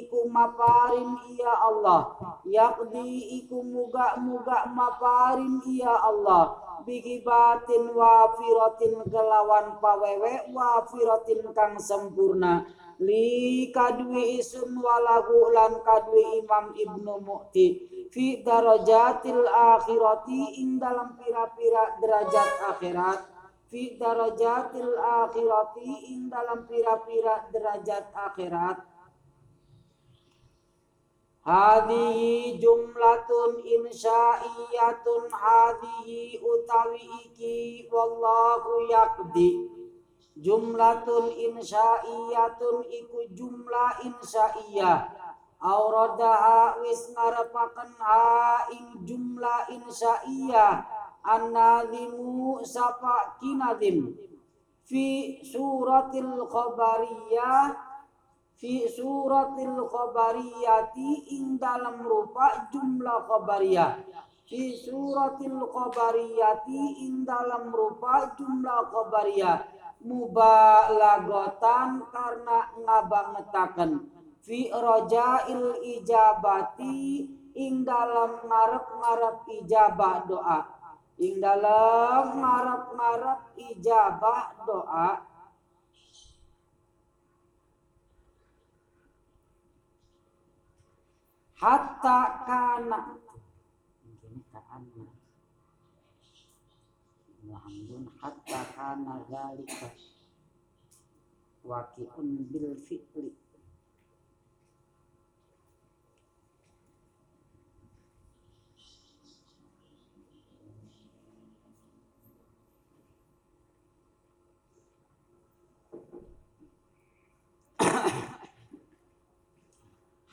iku maparin iya Allah. Yakdi iku muga muga maparin iya Allah bigibatin wafiratin kelawan pawewe wafiratin kang sempurna. Li kadwi isun walagu lan kadwi imam ibnu mukti. Fi darajatil akhirati ing dalam pira-pira derajat akhirat fi darajatil akhirati ing dalam pira-pira derajat akhirat. Hadihi jumlatun insya'iyatun hadihi utawi iki wallahu yakdi. Jumlatun insya'iyatun iku jumlah insya'iyah. Auradaha wis ngarepaken ha ing jumlah insya'iyah an-nazimu sapa kinadim. Fi suratil khabariyah fi suratil khabariyati ing dalam rupa jumlah khabariyah fi suratil khabariyati ing dalam rupa jumlah khabariyah mubalagotan karena ngabangetaken. Fi rojail ijabati ing dalam ngarep-ngarep ijabah doa ing dalam ngarap-ngarap ijabah doa hatta kana Alhamdulillah hatta kana zalika waqi'un bil fi'li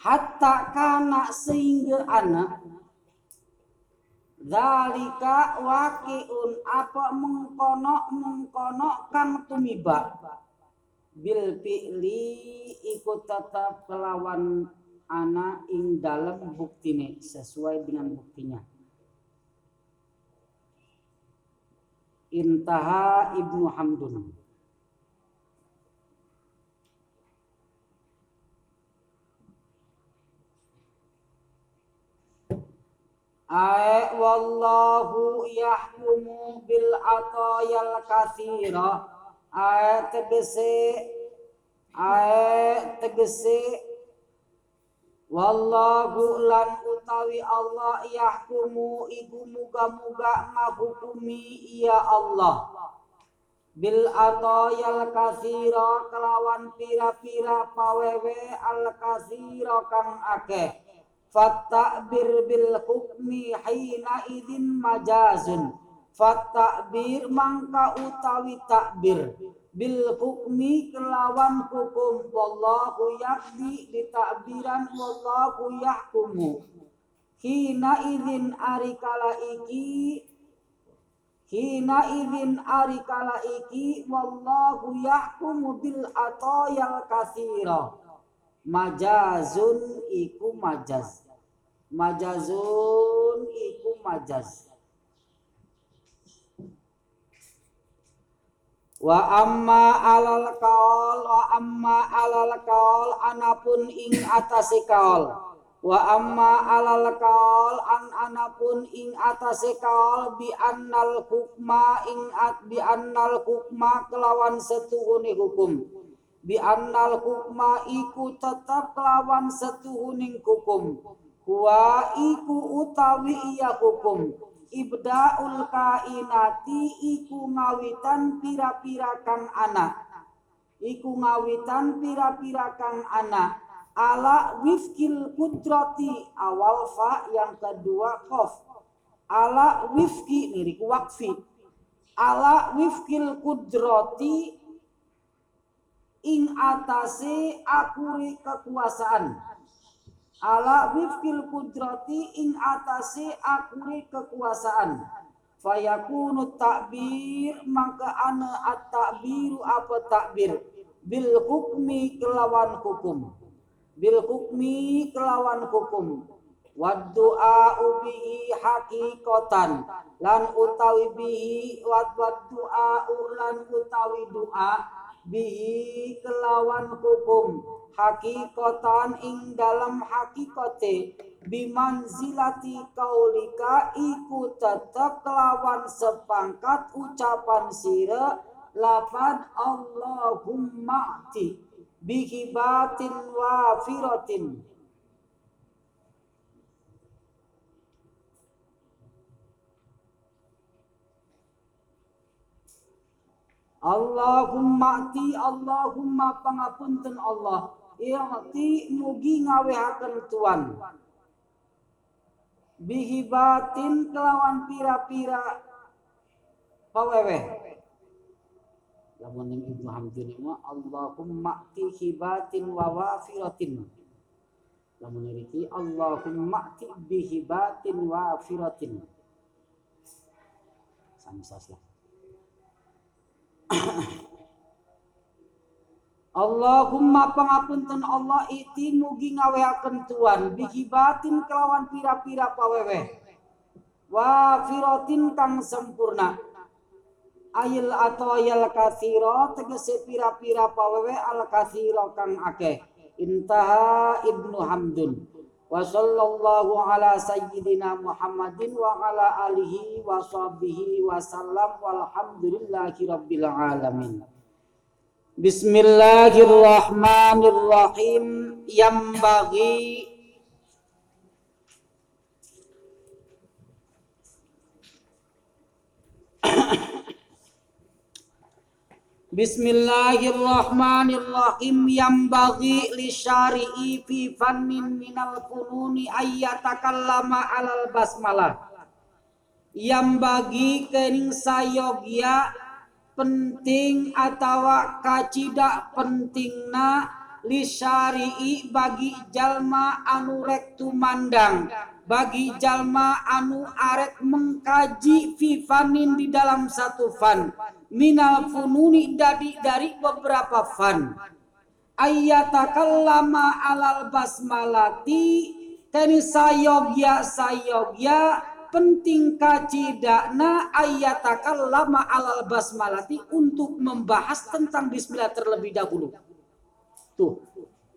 hatta kana sehingga anak Zalika wakiun apa mengkono mengkono kang tumiba bil fi'li ikut tetap kelawan anak ing dalam buktine sesuai dengan buktinya. Intaha Ibnu Hamdun. Ay wallahu yahkumu bil atayal kathira ay tegese ay tegese. Wallahu lan utawi Allah yahkumu iku muga-muga ngahukumi iya Allah. Bil atayal kathira kelawan pira-pira pawewe al kathira kang akeh Fattakbir bil hukmi hina idin majazun. Fattakbir mangka utawi takbir. Bil hukmi kelawan hukum. Wallahu yakdi ditakbiran wallahu yahkumu. Hina idin arikala iki Hina idin arikala iki wallahu yahkumu bil atoyal kathira. Majazun iku majaz majazun iku majaz. Wa amma alal kaul wa amma alal kaul anapun ing atase kaul wa amma alal kaul an anapun ing atase kaul bi annal hukma ing at bi annal hukma kelawan setuhune hukum. Bi annal hukma iku tetap kelawan setuhuning hukum Huwa iku utawi iya hukum. Ibdaul kainati iku ngawitan pira-pira kang anak. Iku ngawitan pira-pira kang anak. Ala wifkil kudrati awal fa yang kedua kof. Ala wifki nirik wakfi. Ala wifkil kudrati ing atase akuri kekuasaan ala wifkil kudrati ing atase akuri kekuasaan. Fayakunu takbir maka ana at-takbiru apa takbir? Bil hukmi kelawan hukum. Bil hukmi kelawan hukum. Wad du'a bihi haqiqatan lan utawi bihi wad du'a lan utawi doa bihi kelawan hukum hakikatan ing dalam hakikate bimanzilati kaulika iku tetep kelawan sepangkat ucapan sira lafad Allahumma ti bihibatin wafiratin Allahumma ti Allahumma pangapunten Allah. Iati mugi ngawehaken tuan Bihibatin kelawan pira-pira pawewe Lamun ning Ibnu Hamdun mah Allahumma ti hibatin wa wafiratin. Lamun iki Allahumma ti bihibatin wa wafiratin. Sami saslah Allahumma pangapunten Allah iti mugi ngaweaken tuan bihibatin kelawan pira-pira pawewe wa firotin kang sempurna. Ayil atoyal kathiro tegese pira-pira pawewe al kathiro kang akeh. Intaha ibnu hamdun. Wa sallallahu ala sayyidina muhammadin wa ala alihi wa sahbihi wa sallam walhamdulillahi rabbil alamin. Bismillahirrahmanirrahim. Yang bagi Bismillahirrahmanirrahim. Yang bagi li syari'i fi fannin minal fununi ayyatakallama alal basmalah. Yang bagi kening sayogya penting atau kacida pentingna lisari'i bagi jalma anu rek tumandang bagi jalma anu arek mengkaji fifanin di dalam satu fan minal fununi dari dari beberapa fan ayatakallama alal basmalati teni sayogya sayogya penting kacidakna ayatakal lama alal basmalati untuk membahas tentang bismillah terlebih dahulu. Tuh,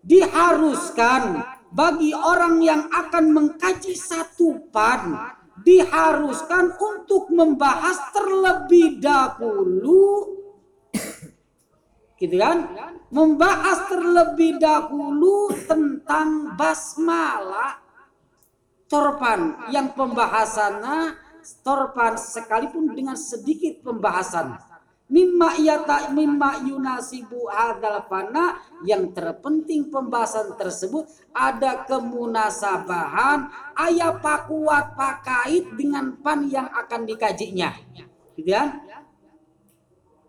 diharuskan bagi orang yang akan mengkaji satu pan diharuskan untuk membahas terlebih dahulu gitu kan? Membahas terlebih dahulu tentang basmalah torpan yang pembahasannya torpan sekalipun dengan sedikit pembahasan mimma yata mimma yunasibu hadal fana. Yang terpenting pembahasan tersebut ada kemunasabahan. Ayat pakuat pakait dengan pan yang akan dikajinya. Gitu kan?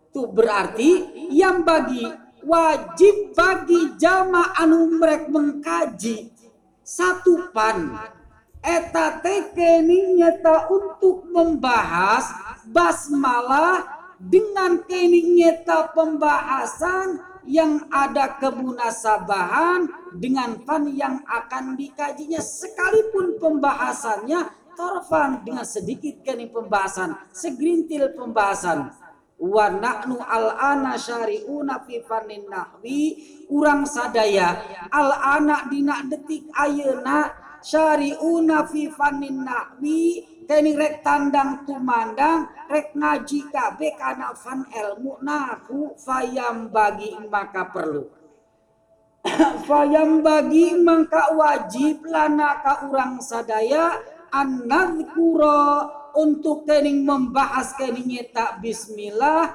Itu berarti yang bagi wajib bagi jama anu merek mengkaji. Satu pan. Eta kening nyata untuk membahas basmalah dengan kening nyata pembahasan yang ada kemunasabahan dengan fan yang akan dikajinya sekalipun pembahasannya torfan dengan sedikit kening pembahasan segerintil pembahasan. Wa nahnu al ana syari'una fi fannin nahwi urang sadaya al ana dina detik ayeuna syari'una fi fannin nahwi teni rek tandang tumandang rek ngaji kabe kana fan ilmu nahu fayam bagi maka perlu. Fayam bagi maka wajib lana ka urang sadaya an untuk kening membahas kening nyeta bismillah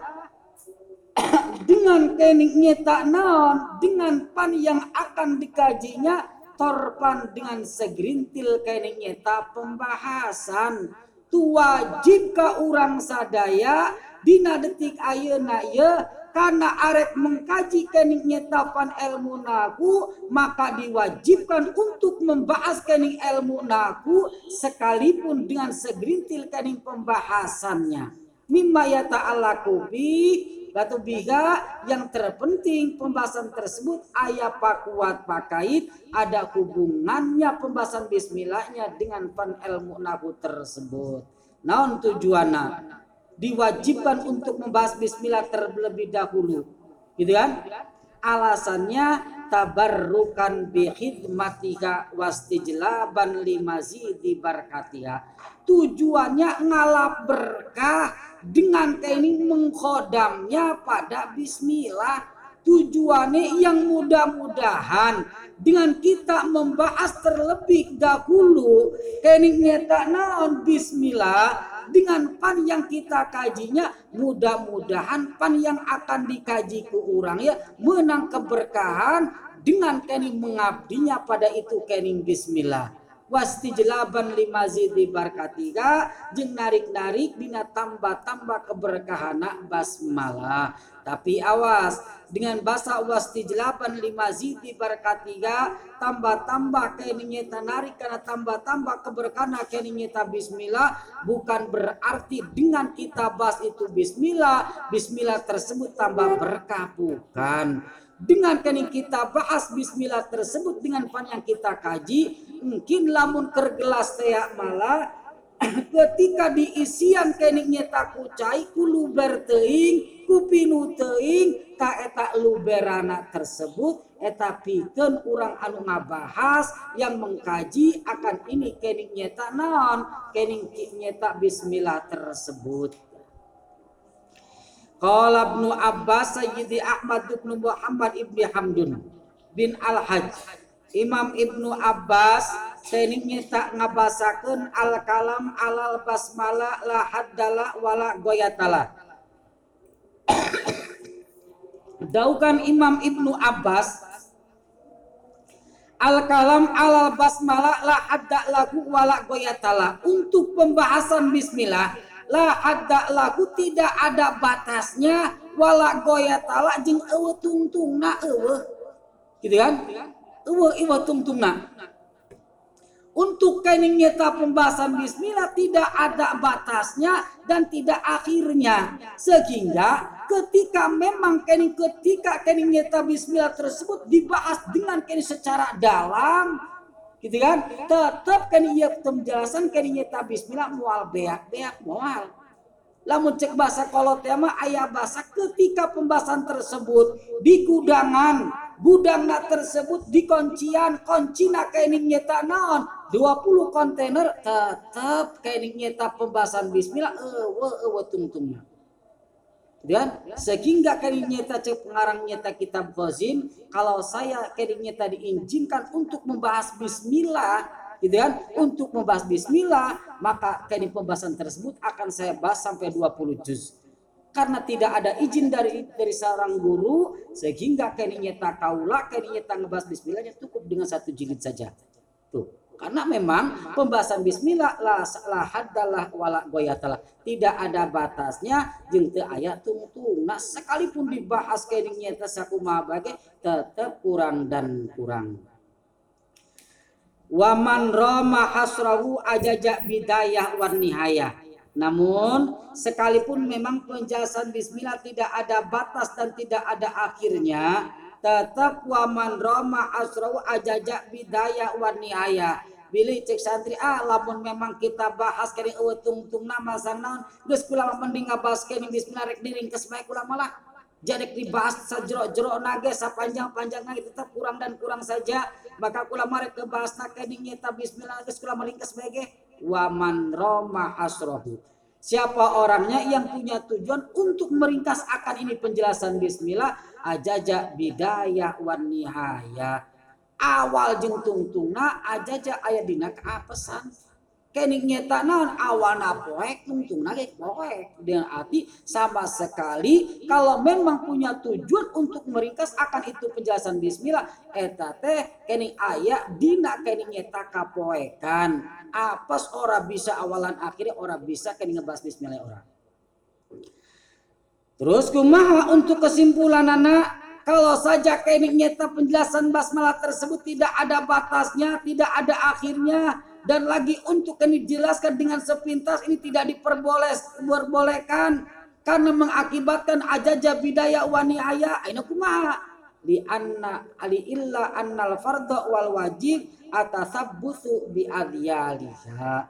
dengan kening nyeta naon dengan pan yang akan dikajinya torpan dengan segerintil kene nyeta pembahasan. Tu wajib ka urang sadaya dina detik ayeuna ye karena arek mengkaji kening nyetapan ilmu naku maka diwajibkan untuk membahas kening ilmu naku sekalipun dengan segerintil kening pembahasannya. Mimma ya ta'ala kubi Batu biga yang terpenting pembahasan tersebut ayat pak kuat pakait ada hubungannya pembahasan bismillahnya dengan pan ilmu naku tersebut. Naon tujuannya? Diwajibkan untuk membahas bismillah terlebih dahulu. Gitu kan? Alasannya tabarrukan bi khidmatika wastijlaban limazidi barkatiha. Tujuannya ngalap berkah dengan ini mengkodamnya pada bismillah tujuannya yang mudah-mudahan dengan kita membahas terlebih dahulu keningnya tak naon bismillah dengan pan yang kita kajinya mudah-mudahan pan yang akan dikaji ke orang ya menang keberkahan dengan kening mengabdinya pada itu kening bismillah. Wasti jelaban lima zidi barkatiga jeng narik-narik bina tambah-tambah keberkahana basmalah tapi awas dengan bahasa wasti jelaban lima zidi barkatiga tambah-tambah keningnya narik karena tambah-tambah keberkahan keningnya bismillah bukan berarti dengan kita bahas itu bismillah bismillah tersebut tambah berkah bukan. Dengan kening kita bahas bismillah tersebut dengan pan yang kita kaji mungkin lamun kergelas teak malah ketika diisian kening nyeta kucai kulu berteing kupinu teing ka eta luberana tersebut eta pikeun urang anu ngabahas yang mengkaji akan ini kening nyeta naon kening nyeta bismillah tersebut. Qala Ibnu Abbas Sayyidi Ahmad bin Muhammad ibni Hamdun bin Al-Hajj. Imam Ibnu Abbas seningnya tak ngabasakan al kalam alal basmala la haddala wala goyatala. Daukan Imam Ibnu Abbas al kalam alal basmala la hadda lagu wala goyatala. Untuk pembahasan bismillah la ada lagu tidak ada batasnya wala goyatala jeng ewe tungtung na ewe gitu kan? Ewe ewe tungtung na untuk kening nyata pembahasan bismillah tidak ada batasnya dan tidak akhirnya. Sehingga ketika memang kening ketika kening nyata bismillah tersebut dibahas dengan kening secara dalam gitu kan? Tetap kan iya penjelasan kan iya bismillah mual beak beak mual. Lamun cek bahasa kolot tema ayah bahasa ketika pembahasan tersebut di gudangan gudangna tersebut di kuncian kuncina kaining nyeta naon? 20 kontainer tetap kaining nyeta pembahasan bismillah. Ewe ewe tungtungnya dan sehingga kali nyata cek pengarang nyata kitab Ghazin kalau saya kali nyata diizinkan untuk membahas bismillah gitu kan? Untuk membahas bismillah maka kali pembahasan tersebut akan saya bahas sampai 20 juz karena tidak ada izin dari dari seorang guru sehingga kali nyata kaula kali nyata ngebahas bismillahnya cukup dengan satu jilid saja tuh karena memang pembahasan bismillah la la haddalah wala goyatalah. Tidak ada batasnya jeung teu aya tungtung. Nah, sekalipun dibahas kening nyata sakumaha bage tetap kurang dan kurang. Waman roma hasrahu ajaja bidayah wan nihayah. Namun sekalipun memang penjelasan bismillah tidak ada batas dan tidak ada akhirnya, tetap waman roma asrau ajaja bidaya wa nihaya. Bilih cek santri ah lamun memang kita bahas kali eueuh tungtung nama sanaon geus kula mending ngabahas kene bismillah rek diring ke bae kula malah jadi dibahas sajero-jero nage sapanjang-panjang nage tetap kurang dan kurang saja. Maka kula marek ke bahas kene nyata bismillah geus kula meringkes bae waman roma asrohu Siapa orangnya yang punya tujuan untuk meringkas akan ini penjelasan bismillah ajaja bidayah wan nihaya awal jeng tungtungna ajaja ayat dina keapesan kening nyeta naon awana poek untung nage poek dengan arti sama sekali kalau memang punya tujuan untuk meringkas akan itu penjelasan bismillah. Eta teh kening ayat dina kening nyeta kapoekan. Apes ora bisa awalan akhirnya ora bisa kening ngebahas bismillah ora terus kumaha untuk kesimpulan anak kalau saja kening nyeta penjelasan basmalah tersebut tidak ada batasnya tidak ada akhirnya dan lagi untuk ini dijelaskan dengan sepintas ini tidak diperbolehkan. Karena mengakibatkan ajaja bidaya wani aya ini kumaha li anna ali illa annal fardhu wal wajib atasabbusu bi adyaliha.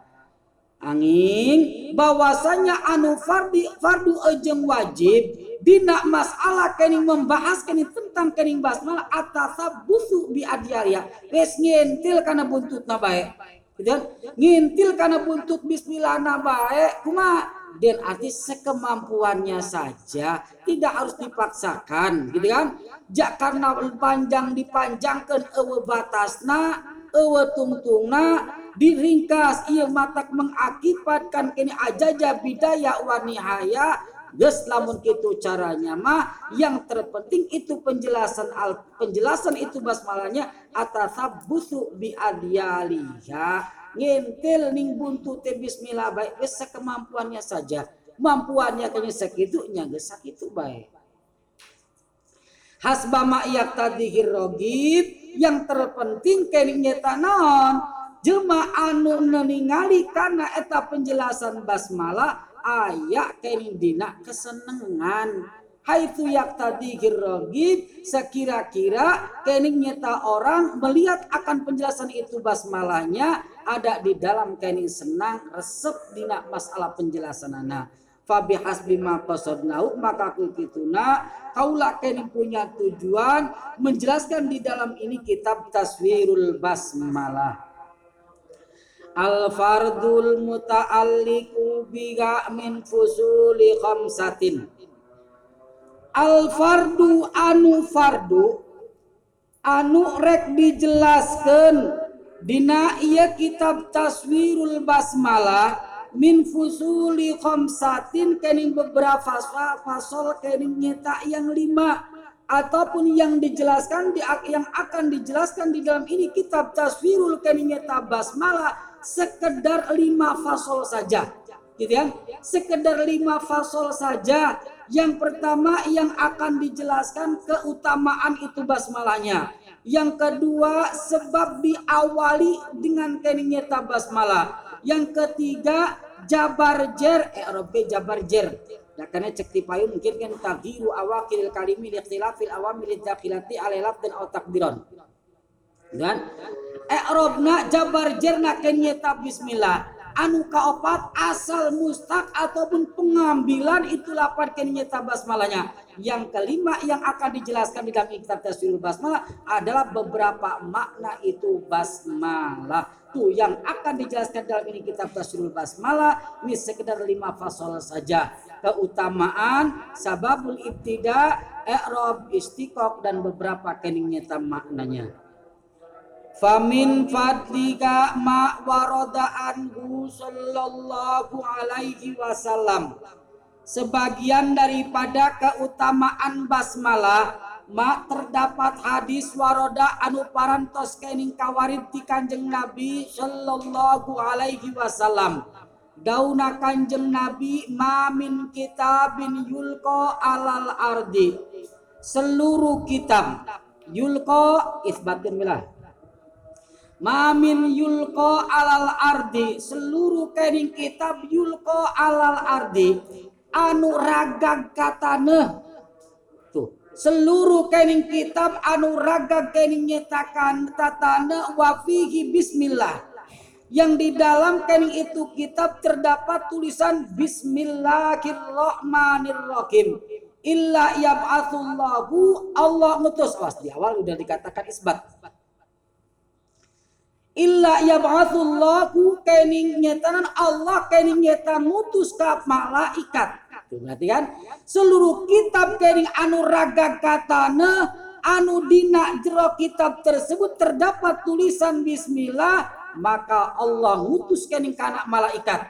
Angin bahwasanya anu fardi fardu ejeng wajib dina masalah kening membahas kening tentang kening basmalah atasabbusu bi adyaliha. Wes ngentil kana buntutna bae kan ngintil karena buntut bismillah baik kuma. Dan arti sekemampuannya saja tidak harus dipaksakan gitu kan? Jak karena panjang dipanjangkan ewe batasna ewe tungtungna diringkas ia matak mengakibatkan kini ajaja bidaya wanihaya Ges lamun itu caranya mah yang terpenting itu penjelasan al penjelasan itu basmalahnya busu bi adyaliha ngintil ning buntu te bismillah baik geus kemampuannya saja. Mampuannya kayaknya sakitunya geus sakitu baik hasbama iyak tadihir rogib yang terpenting keningnya tanon jelma anu ningali karena eta penjelasan basmalah ayak kening dina kesenengan Haitu yak tadi girogib sekira-kira kening nyata orang melihat akan penjelasan itu basmalahnya ada di dalam kening senang resep dina masalah penjelasan anak. Fabi hasbi ma qasadnahu maka kukituna kaulah kening punya tujuan menjelaskan di dalam ini kitab taswirul basmalah al fardul muta'alliqu biga min fusuli khamsatin. Al fardu anu fardu anu rek dijelaskan dina iya kitab taswirul basmalah min fusuli khamsatin kening beberapa fasol kening nyeta yang lima ataupun yang dijelaskan di, yang akan dijelaskan di dalam ini kitab taswirul kening nyeta basmalah sekedar lima fasol saja. Gitu ya? Sekedar lima fasol saja. Yang pertama yang akan dijelaskan keutamaan itu basmalahnya. Yang kedua sebab diawali dengan keningnya basmalah. Yang ketiga jabar jer. Eh jabar jer. Ya karena cek tipayu mungkin kan tagiru awakil kalimi liqtilafil awamil dakhilati alailat dan takbiron. Dan E'robna jabar jerna kenyeta bismillah. Anu kaopat asal mustaq ataupun pengambilan itu lapan kenyeta basmalahnya. Yang kelima yang akan dijelaskan di dalam kitab taswirul basmalah adalah beberapa makna itu basmalah. Tuh yang akan dijelaskan dalam ini kitab taswirul basmalah ini sekedar lima fasal saja. Keutamaan sababul ibtida i'rab istiqok dan beberapa kenyeta maknanya Famin fadlika ma warada anhu sallallahu alaihi wasallam. Sebagian daripada keutamaan basmalah ma terdapat hadis waroda anu parantos kening kawarid di kanjeng Nabi sallallahu alaihi wasallam. Dauna kanjeng Nabi mamin kitabin yulko alal ardi. Seluruh kitab yulko isbatin milah Mamin yulko alal ardi. Seluruh kening kitab yulko alal ardi. Anu ragag katane tuh. Seluruh kening kitab anu ragag kening nyetakan tatane wafihi bismillah. Yang di dalam kening itu kitab terdapat tulisan Bismillahirrahmanirrahim illa yab'atsullahu Allah ngutus. Was di awal udah dikatakan isbat illa yab'atsullahu kening nyetanan Allah kening nyeta mutus ka malaikat. Tuh, berarti kan? Seluruh kitab kening anu raga katana anu dina jero kitab tersebut terdapat tulisan bismillah maka Allah ngutus kening kana malaikat.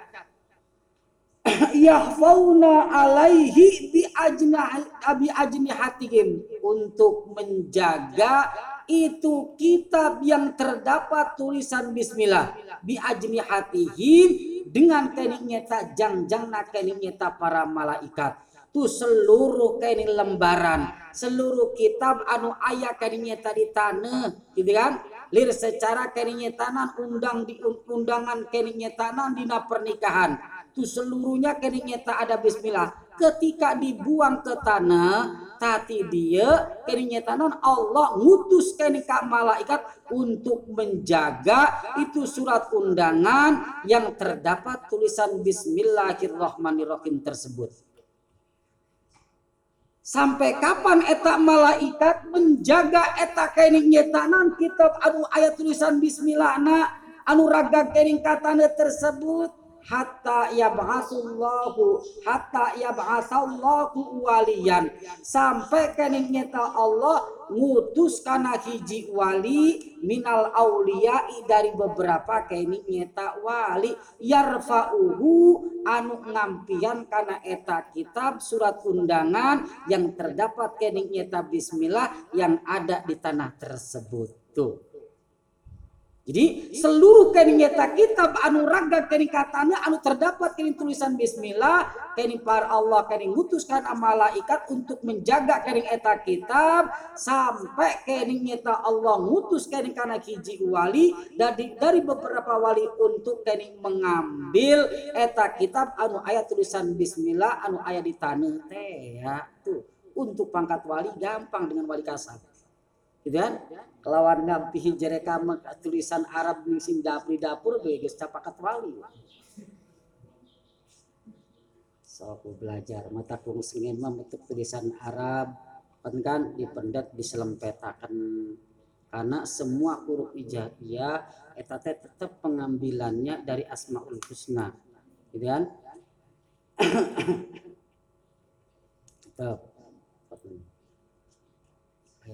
Yahfauna alaihi bi ajnah abi ajnihatihim untuk menjaga itu kitab yang terdapat tulisan bismillah. Bi ajnihatihim dengan kening nyeta jang-jang kening nyeta para malaikat. Tu seluruh kening lembaran seluruh kitab anu ayat kening nyeta di tanah gitu kan? Lir secara kening nyetanan undang di undangan kening nyetanan dina pernikahan. Itu seluruhnya kening nyeta ada bismillah. Ketika dibuang ke tanah tati dia kening nyetanan Allah ngutus kening malaikat untuk menjaga itu surat undangan yang terdapat tulisan bismillahirrahmanirrahim tersebut. Sampai kapan eta malaikat menjaga eta kening nyetanan kitab anu ayat tulisan bismillah anu raga kening katana tersebut hatta yab'asullahu hatta yab'asallahu waliyan. Sampai kening nyata Allah ngutus kana hiji wali minal auliyai dari beberapa kening nyata wali. Yarfa'uhu anu ngampian kana eta kitab surat undangan yang terdapat kening nyata bismillah yang ada di tanah tersebut tuh jadi seluruh kening nyata kitab anu raga kening katanya anu terdapat kening tulisan bismillah kening para Allah kening ngutuskan malaikat untuk menjaga kening eta kitab sampai kening nyata Allah ngutus kening kana hiji wali dari dari beberapa wali untuk kening mengambil eta kitab anu ayat tulisan bismillah anu ayat di tanah teh ya. Tuh untuk pangkat wali gampang dengan wali kasar gitu kan? Kelawan ngampihi jereka tulisan Arab sing dapur dapur geus capakat wali. So aku belajar mata kung singin mah bentuk tulisan Arab. Kan dipendet diselempetakan. Karena semua huruf hijaiyah eta teh tetap pengambilannya dari asmaul husna. Gitu kan? Tetap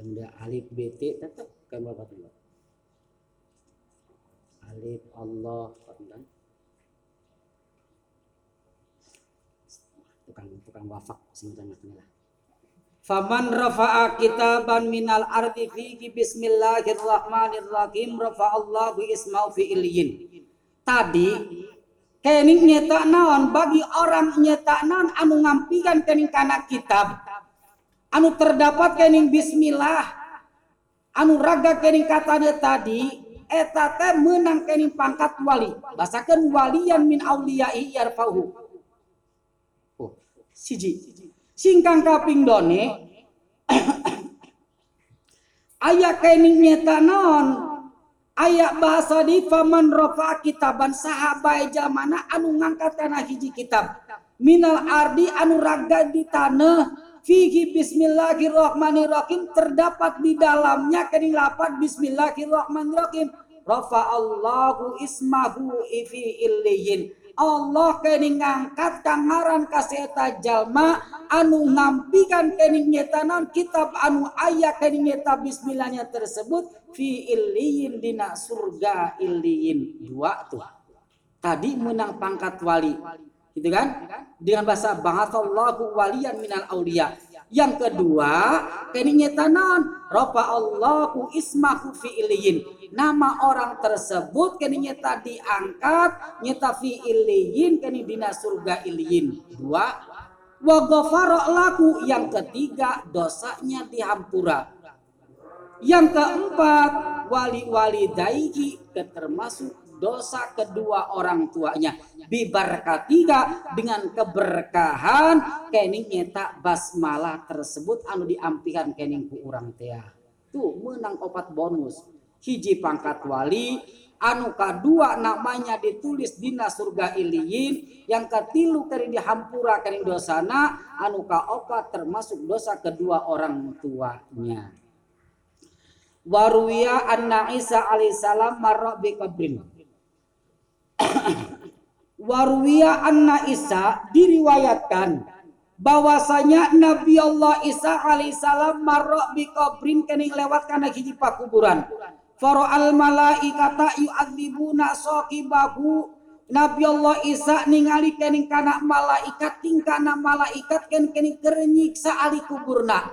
Ayam alif bt tetap bapak tuh alif Allah kan tukang tukang wafak sebenarnya lah. Faman rafa'a kitaban minal ardi fihi bismillahirrahmanirrahim rafa'allahu isma'u fi iliyin. Tadi kening nyetak naon? Bagi orang nyetak naon anu ngampikan kening kana kitab anu terdapat kening Bismillah. Anu raga kening katanya tadi eta teh menang kening pangkat wali. Basakan walian min auliyai yarfahu oh, siji. Singkang kaping done aya kening nyeta non. Aya bahasa di faman rofa kitaban sahabai jamana anu ngangkat kana hiji kitab. Minal ardi anu raga di tanah. Fihi bismillahirrahmanirrahim. Terdapat di dalamnya kening lapat bismillahirrahmanirrahim. Rafa Allahu ismahu fi illiyin. Allah kening ngangkat kangaran kaseta jalma anu ngampikan kening nyetanan kitab anu ayat kening nyeta bismillahnya tersebut fi illiyin dina surga illiyin. Dua tuh. Tadi menang pangkat wali gitu kan? Dengan bahasa ba'atsallahu waliyan minal aulia yang kedua kini nyetanan ropa Allahu ismahu fi iliyin nama orang tersebut kini nyeta diangkat nyeta fi iliyin kini dina surga iliyin. Dua wa laku yang ketiga dosanya dihampura. Yang keempat wali-wali daiki termasuk dosa kedua orang tuanya. Ketiga dengan keberkahan. Kening nyeta basmalah tersebut anu diampikan kening ku orang tea. Tuh menang opat bonus. Hiji pangkat wali. Anu kedua namanya ditulis dina surga iliyin. Yang ketilu kering dihampura kering dosana. Anu opat termasuk dosa kedua orang tuanya. Waruya anna Isa alaihissalam marra bi Warwiya anna Isa diriwayatkan bahwasanya Nabi Allah Isa alaihissalam marok bi kubrin kening lewat karena hiji pakuburan. faro al malaikata yu'adzibuna saqibahu Nabi Allah Isa ningali kening kana malaikat tingkana malaikat ken kening kerenyiksa ali kuburna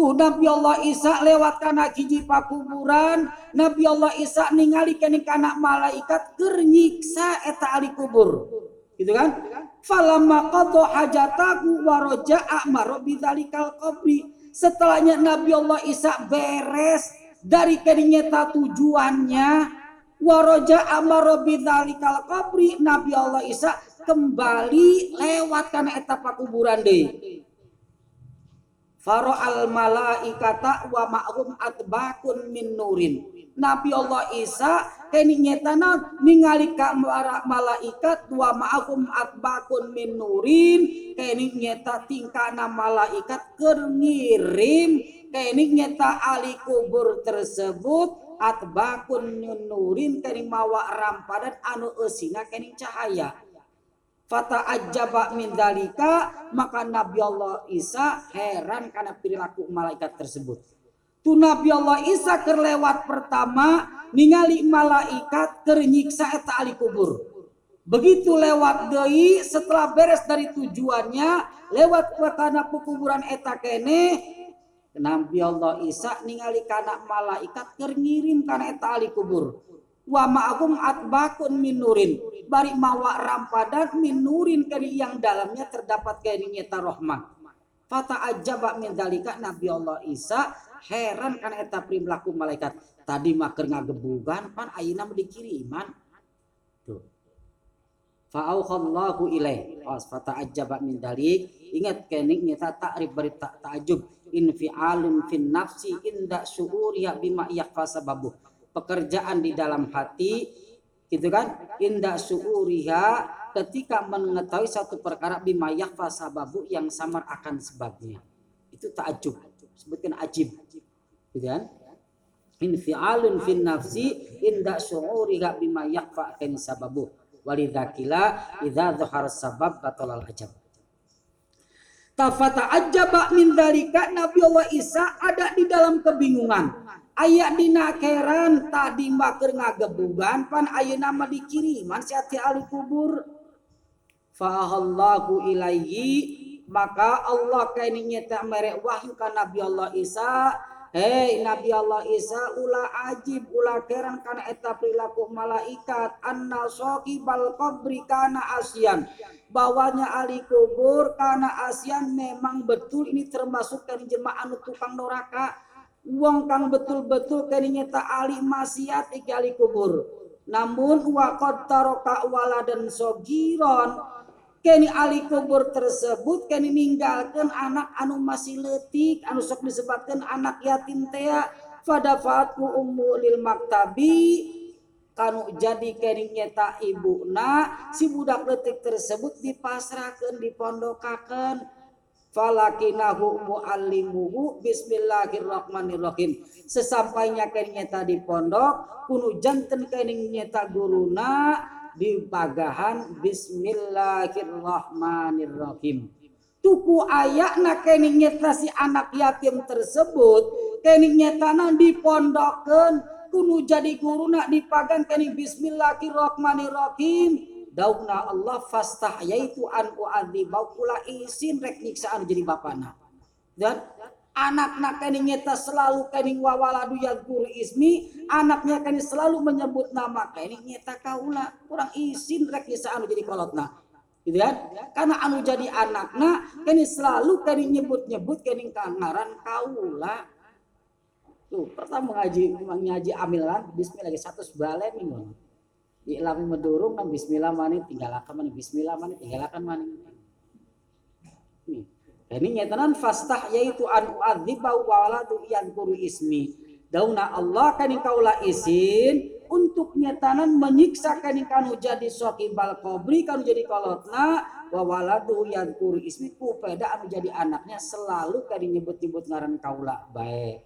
tuh Nabi Allah Isa lewat kana hiji pakuburan. Nabi Allah Isa ningali kening kana malaikat kerenyiksa eta ali kubur. Gitu kan? Falamma qadha hajatahu wa raja'a maro bidzalikal qabri. Setelahnya Nabi Allah Isa beres dari kenyata tujuannya. Waroja amaro bidzalikal qabri. Nabi Allah Isa kembali lewat karena etapa kuburan deh Faro al malaikata wa ma'hum atbakun min nurin. Nabi Allah Isa kini nyetana ningali ka malaikat wa ma'hum atbakun min nurin. Kini nyeta tingkana malaikat keur ngirim. Kini nyeta ali kubur tersebut atbakun min nurin. Kini mawa rampadan anu eusina kini cahaya Fata ajaba min dalika maka Nabi Allah Isa heran karena perilaku malaikat tersebut. Tu Nabi Allah Isa kerlewat pertama ningali malaikat kernyiksa eta ali kubur. Begitu lewat deui setelah beres dari tujuannya lewat ke kana kuburan eta kene Nabi Allah Isa ningali kana malaikat keur ngirim kana eta ali kubur wa ma'hum atbakun minurin bari mawa rampadan minurin kari yang dalamnya terdapat kari nyata rahmat fata ajaba min dalika Nabi Allah Isa. Heran kan eta perilaku malaikat. Tadi maker ngagebugan pan. Ayeuna dikiriman tuh. Fa'auhallahu ilaih. Was fata ajaba min dalik. Ingat kening nyata ta'rif bari ta'ajub infi'alun fin nafsi inda syu'uriya bima yakfa sababuh pekerjaan di dalam hati gitu kan? Indah suuriha ketika mengetahui satu perkara bima yakfa sababu yang samar akan sebabnya. Itu takjub sebutkan ajib gitu kan? Infialun fin nafsi inda suuriha bima yakfa sababu. Walidakila idza dhahar sabab batalal ajab. Tafata ajaba min dalika Nabi Allah Isa ada di dalam kebingungan aya dina keran tadi maker ngagebugan pan ayo nama dikiriman si hati ali kubur. Fahallahu ilaihi maka Allah kaini nyeta merek wahyu kan Nabi Allah Isa. Hei Nabi Allah Isa ula ajib ula keran kana eta perilaku malaikat. Anna bal qabri kana asian bawanya ali kubur kana asian memang betul ini termasuk kan jemaah tukang noraka wong kang betul-betul kene ali maksiat iki ali kubur. Namun wa qad taraka waladan sogiron. Kene ali kubur tersebut kene ninggalkan anak anu masih letik anu sok disebutkan anak yatim tea. Fadafatku ummu lil maktabi. Kanu jadi kering nyeta ibu na si budak letik tersebut dipasrahkan dipondokakan. Falakinahu muallimuhu bismillahirrahmanirrahim. Sesampainya kening tadi pondok kuno janten kening nyeta guruna di pagahan bismillahirrahmanirrahim. Tuku ayakna kening nyeta si anak yatim tersebut kening nyetana dipondokkan kuno jadi guruna dipagan kening bismillahirrahmanirrahim dauna Allah fastah yaitu an uadzibau kula isin rek nyiksaan jadi bapana dan anaknya kani nyeta selalu kani wawaladu guru ismi anaknya kani selalu menyebut nama kani nyeta kaula. Kurang isin rek nyiksaan jadi kolotna. Gitu kan? Karena anu jadi anaknya kani selalu kani nyebut-nyebut kani kangaran kaula. Tuh pertama ngaji ngaji amilan bismillah satu sebalen minggu ilami medurung kan bismillah mani tinggalkan mani bismillah mani tinggalkan mani. Ini nyatanan fastah yaitu an uadziba waladu yang kuru ismi. Dauna Allah kan kaulah izin untuk nyatanan menyiksa kan kanu jadi bal kobri kanu jadi kolotna wa waladu yang kuru ismi ku peda anu jadi anaknya selalu kan nyebut-nyebut ngaran kaula baik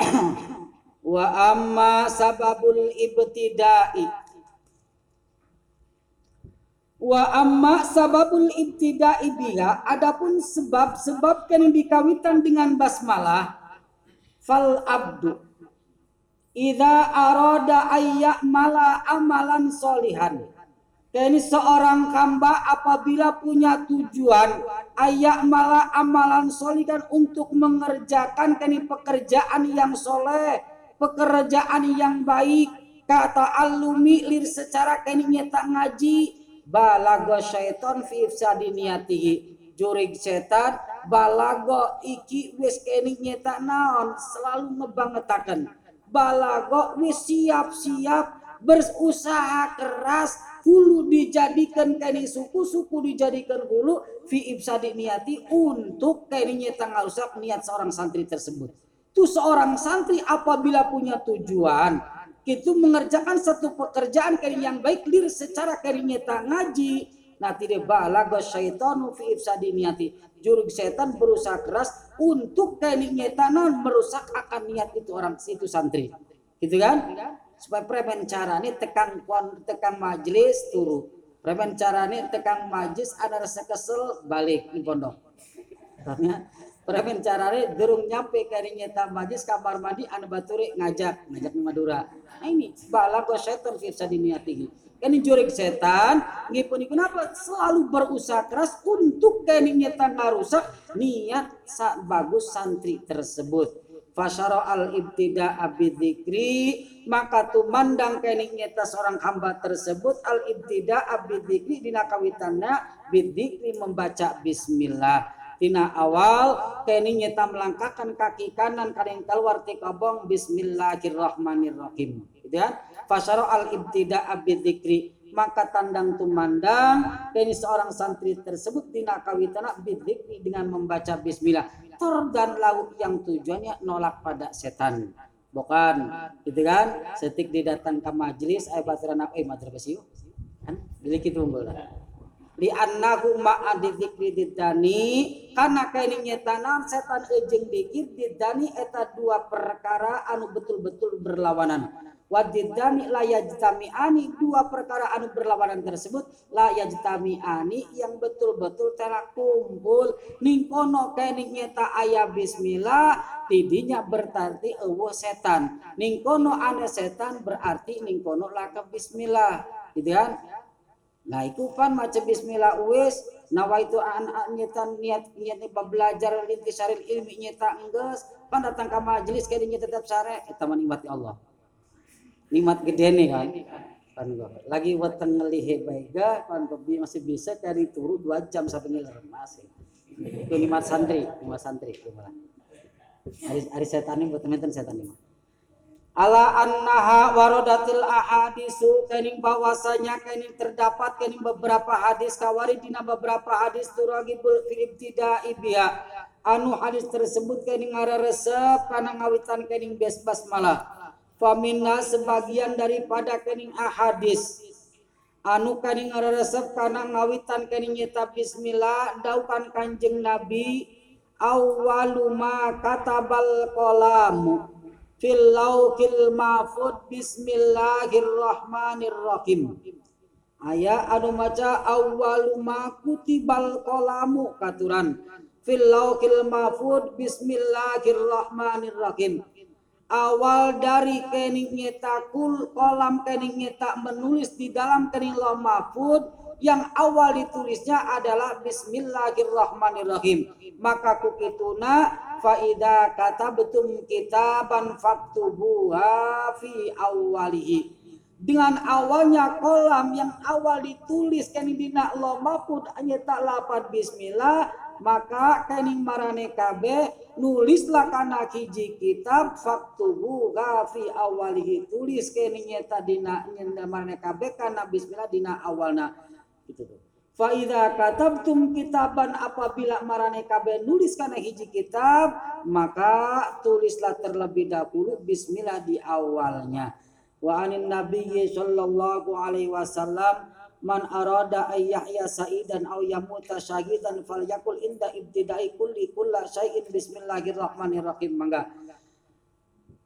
wa amma sababul ibtidai. Wa amma sababul ibtidai biha adapun sebab-sebab yang dikawitan dengan basmalah fal abdu. Ida aroda ayyak mala amalan solihan. Ini seorang hamba apabila punya tujuan ayak malah amalan solihan untuk mengerjakan kini pekerjaan yang soleh, pekerjaan yang baik, kata alumi lir secara kini nyata ngaji, balago syaiton fi ifsadi niyatihi. Jurig setan balago iki wis kini nyata naon selalu ngebangetakan. Balago wis siap-siap berusaha keras hulu dijadikan kini suku-suku dijadikan hulu fi ibsadi niati untuk kini nyata ngarusak niat seorang santri tersebut. Itu seorang santri apabila punya tujuan itu mengerjakan satu pekerjaan kini yang baik lir secara nyata ngaji. Nah tidak balaga syaitanu fi ibsadi niati. Jurug setan berusaha keras untuk kini nyata merusak akan niat itu orang situ santri. Gitu kan? Supaya premen carane tekang tekang majelis turu. Premen carane tekang majelis ada rasa kesel balik di pondok karena premen carane durung nyampe kari nyeta majelis kamar mandi anu baturi ngajak ngajak di Madura. Nah ini balago setan firsa diniatihi kan jurik setan ngipun kenapa selalu berusaha keras untuk kini nyeta ngarusak niat bagus santri tersebut. Fasyara al ibtida abidikri maka tumandang kening nyata seorang hamba tersebut al ibtida abidikri dina kawitannya bidikri membaca bismillah tina awal kening nyata melangkahkan kaki kanan kadang keluar ti kabong bismillahirrahmanirrahim. Gitu ya. Fasyara al ibtida abidikri maka tandang tumandang dari seorang santri tersebut tina kawitana bidikri dengan membaca bismillah. Tor dan lauk yang tujuannya nolak pada setan. Bukan gitu kan? Setik didatang ke majelis ay batiran eh madrasah yuk. Kan? Jadi gitu unggul li annahu ma'a dzikri didani karena kaini nyetanan setan ejeng dikir didani eta dua perkara anu betul-betul berlawanan. Wadidani la yajtami'ani dua perkara anu berlawanan tersebut. La yajtami'ani yang betul-betul telah kumpul. Ning kono kening nyeta aya bismillah tidinya berarti eueuh setan. Ning kono ana setan berarti ning kono laka bismillah. Gitu kan nah itu kan macam bismillah wis nawaitu an nyetan niat niat belajar lintisaril ilmi nyeta enggeus pan datang ke majelis kayaknya tetap sare eta menikmati Allah. Nikmat gede nih kan? Kan lagi weteng ngelihe baikga kan masih bisa cari turu dua jam sampai ngiler masih. Itu nikmat santri nikmat santri. Gimana hari hari setan ini buat teman-teman setan ini ala annaha waradatil ahadisu kening bahwasanya kening terdapat kening beberapa hadis kawari dina beberapa hadis turagibul fil ibtida'i biha. Anu hadis tersebut kening resep kana ngawitan kening bes basmalah. Famina sebagian daripada kening ahadis. Anu kaning resep karena ngawitan kening nyeta bismillah daukan kanjeng nabi awaluma katabal kolam fil laukil mahfud bismillahirrahmanirrahim. Aya anu maca awaluma kutibal kolamu katuran. Fil laukil mahfud bismillahirrahmanirrahim. Awal dari kening nyetakul kolam kening nyetak menulis di dalam kening loh mahfud yang awal ditulisnya adalah Bismillahirrahmanirrahim. Maka kukituna faida kata betum kitaban faktubuha fi awalihi dengan awalnya kolam yang awal ditulis kening dina loh mahfud nyetak lapat bismillah maka kening marane kabe nulislah kana hiji kitab faktubu fi awalihi tulis kening nyeta dina marane kabe kana bismillah dina awalna gitu tuh. Fa idza katabtum kitaban apabila marane kabe nulis kana hiji kitab maka tulislah terlebih dahulu bismillah di awalnya. Wa anin nabiyyi sallallahu alaihi wasallam man arada yahya sa'idan aw yamuta syahidan falyakul inda ibtidai kulli kulla syai'in. Bismillahirrahmanirrahim. Mangga.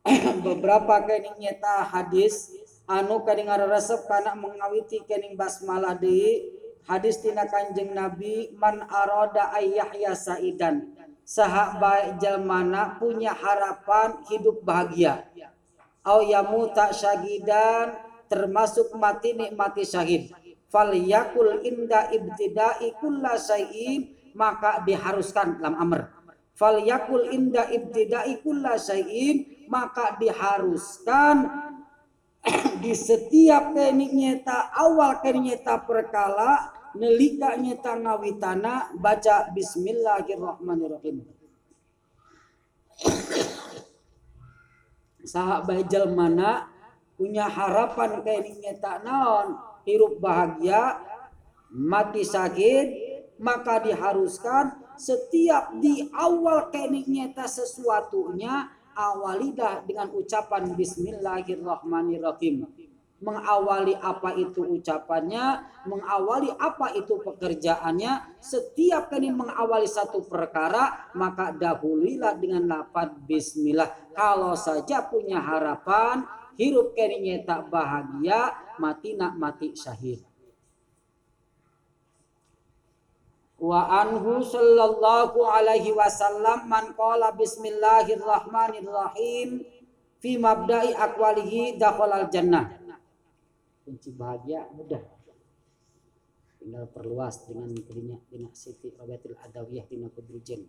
Beberapa kening nyeta hadis anu kading resep kana mengawiti kening basmalah deui hadis tina kanjeng nabi man arada ay yahya sa'idan. Saha baik jalmana punya harapan hidup bahagia. Au yamuta syahidan termasuk mati nikmati syahid. Fal yakul inda ibtida'i kulla syai'in maka diharuskan dalam amr. Fal yakul inda ibtida'i kulla syai'in maka diharuskan di setiap kenik nyeta awal kenik nyeta perkala nelika nyeta ngawitana baca bismillahirrahmanirrahim sahabat mana punya harapan kenik nyeta naon hirup bahagia mati sakit maka diharuskan setiap di awal kenik nyeta sesuatunya awalidah dengan ucapan Bismillahirrahmanirrahim. Mengawali apa itu ucapannya, mengawali apa itu pekerjaannya. Setiap kali mengawali satu perkara, maka dahulilah dengan lapan Bismillah. Kalau saja punya harapan, hirup keninya tak bahagia, mati nak mati syahid. wa anhu sallallahu alaihi wasallam man qala bismillahirrahmanirrahim fi mabda'i aqwalihi dakhalal jannah kunci bahagia mudah. Tinggal perluas dengan dirinya dengan Siti Rabiatul Adawiyah di Kudrujen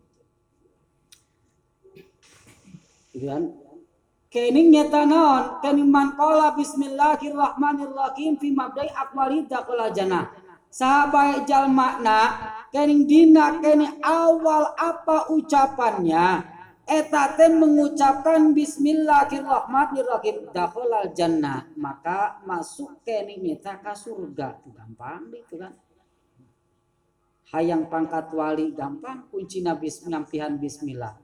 gitu kan kening nyata naon kening man qala bismillahirrahmanirrahim fi mabda'i aqwalihi dakhalal jannah sahabat jal makna kening dina kening awal apa ucapannya eta mengucapkan bismillahirrahmanirrahim dakhalal jannah. Maka masuk kening nyata ka surga. Gampang itu kan? Hayang pangkat wali gampang. Kunci nabi nyampihan bismillah.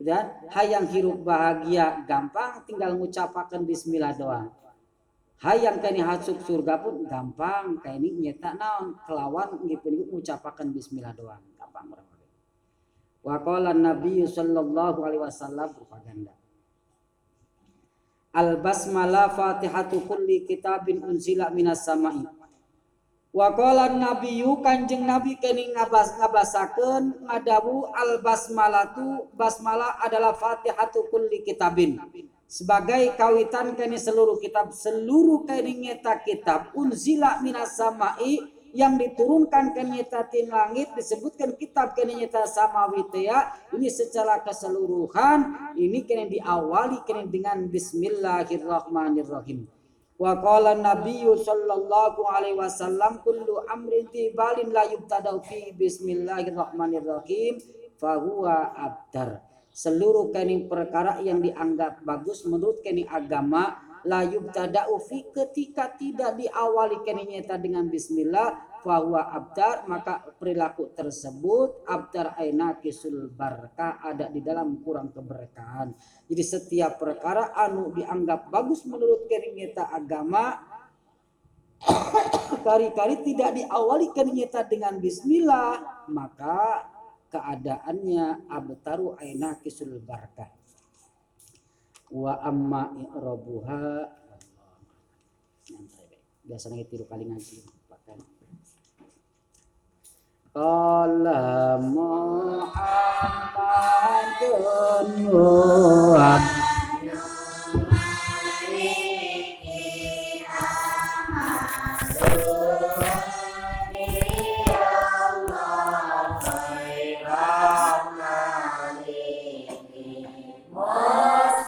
Dan hayang hirup bahagia gampang. Tinggal ngucapakan bismillah doang. Hayang kani hasuk surga pun gampang. Kayak ini nyeta naon kelawan gitu mengucapkan bismillah doang. Gampang orang wa qala nabi sallallahu alaihi wasallam propaganda. Al basmalah fatihatu kulli kitabin unzila minas samai. Wa qala nabiyyu kanjeng nabi kini ngabas ngabasakeun ngadawu al basmalatu basmalah adalah fatihatu kulli kitabin. Sebagai kawitan kini seluruh kitab seluruh kini nyeta kitab unzila minas samai yang diturunkan ke nyeta tin langit disebutkan kitab kini nyeta samawi ya. Ini secara keseluruhan ini kini diawali kini dengan bismillahirrahmanirrahim. Wa qala nabiyyu sallallahu alaihi wasallam kullu amrin tibalin la yubtada'u fi bismillahirrahmanirrahim fahuwa abdar. Seluruh kening perkara yang dianggap bagus menurut kening agama layub tada'u fi ketika tidak diawali kening nyata dengan bismillah fahuwa abdar maka perilaku tersebut abdar aina kisul barka ada di dalam kurang keberkahan. Jadi setiap perkara anu dianggap bagus menurut kening nyata agama kari-kari tidak diawali kening nyata dengan bismillah maka keadaannya abtaru aina kisul barakah wa amma i'rabuha. Biasanya tiru kali ngaji. Bahkan Qala Muhammadun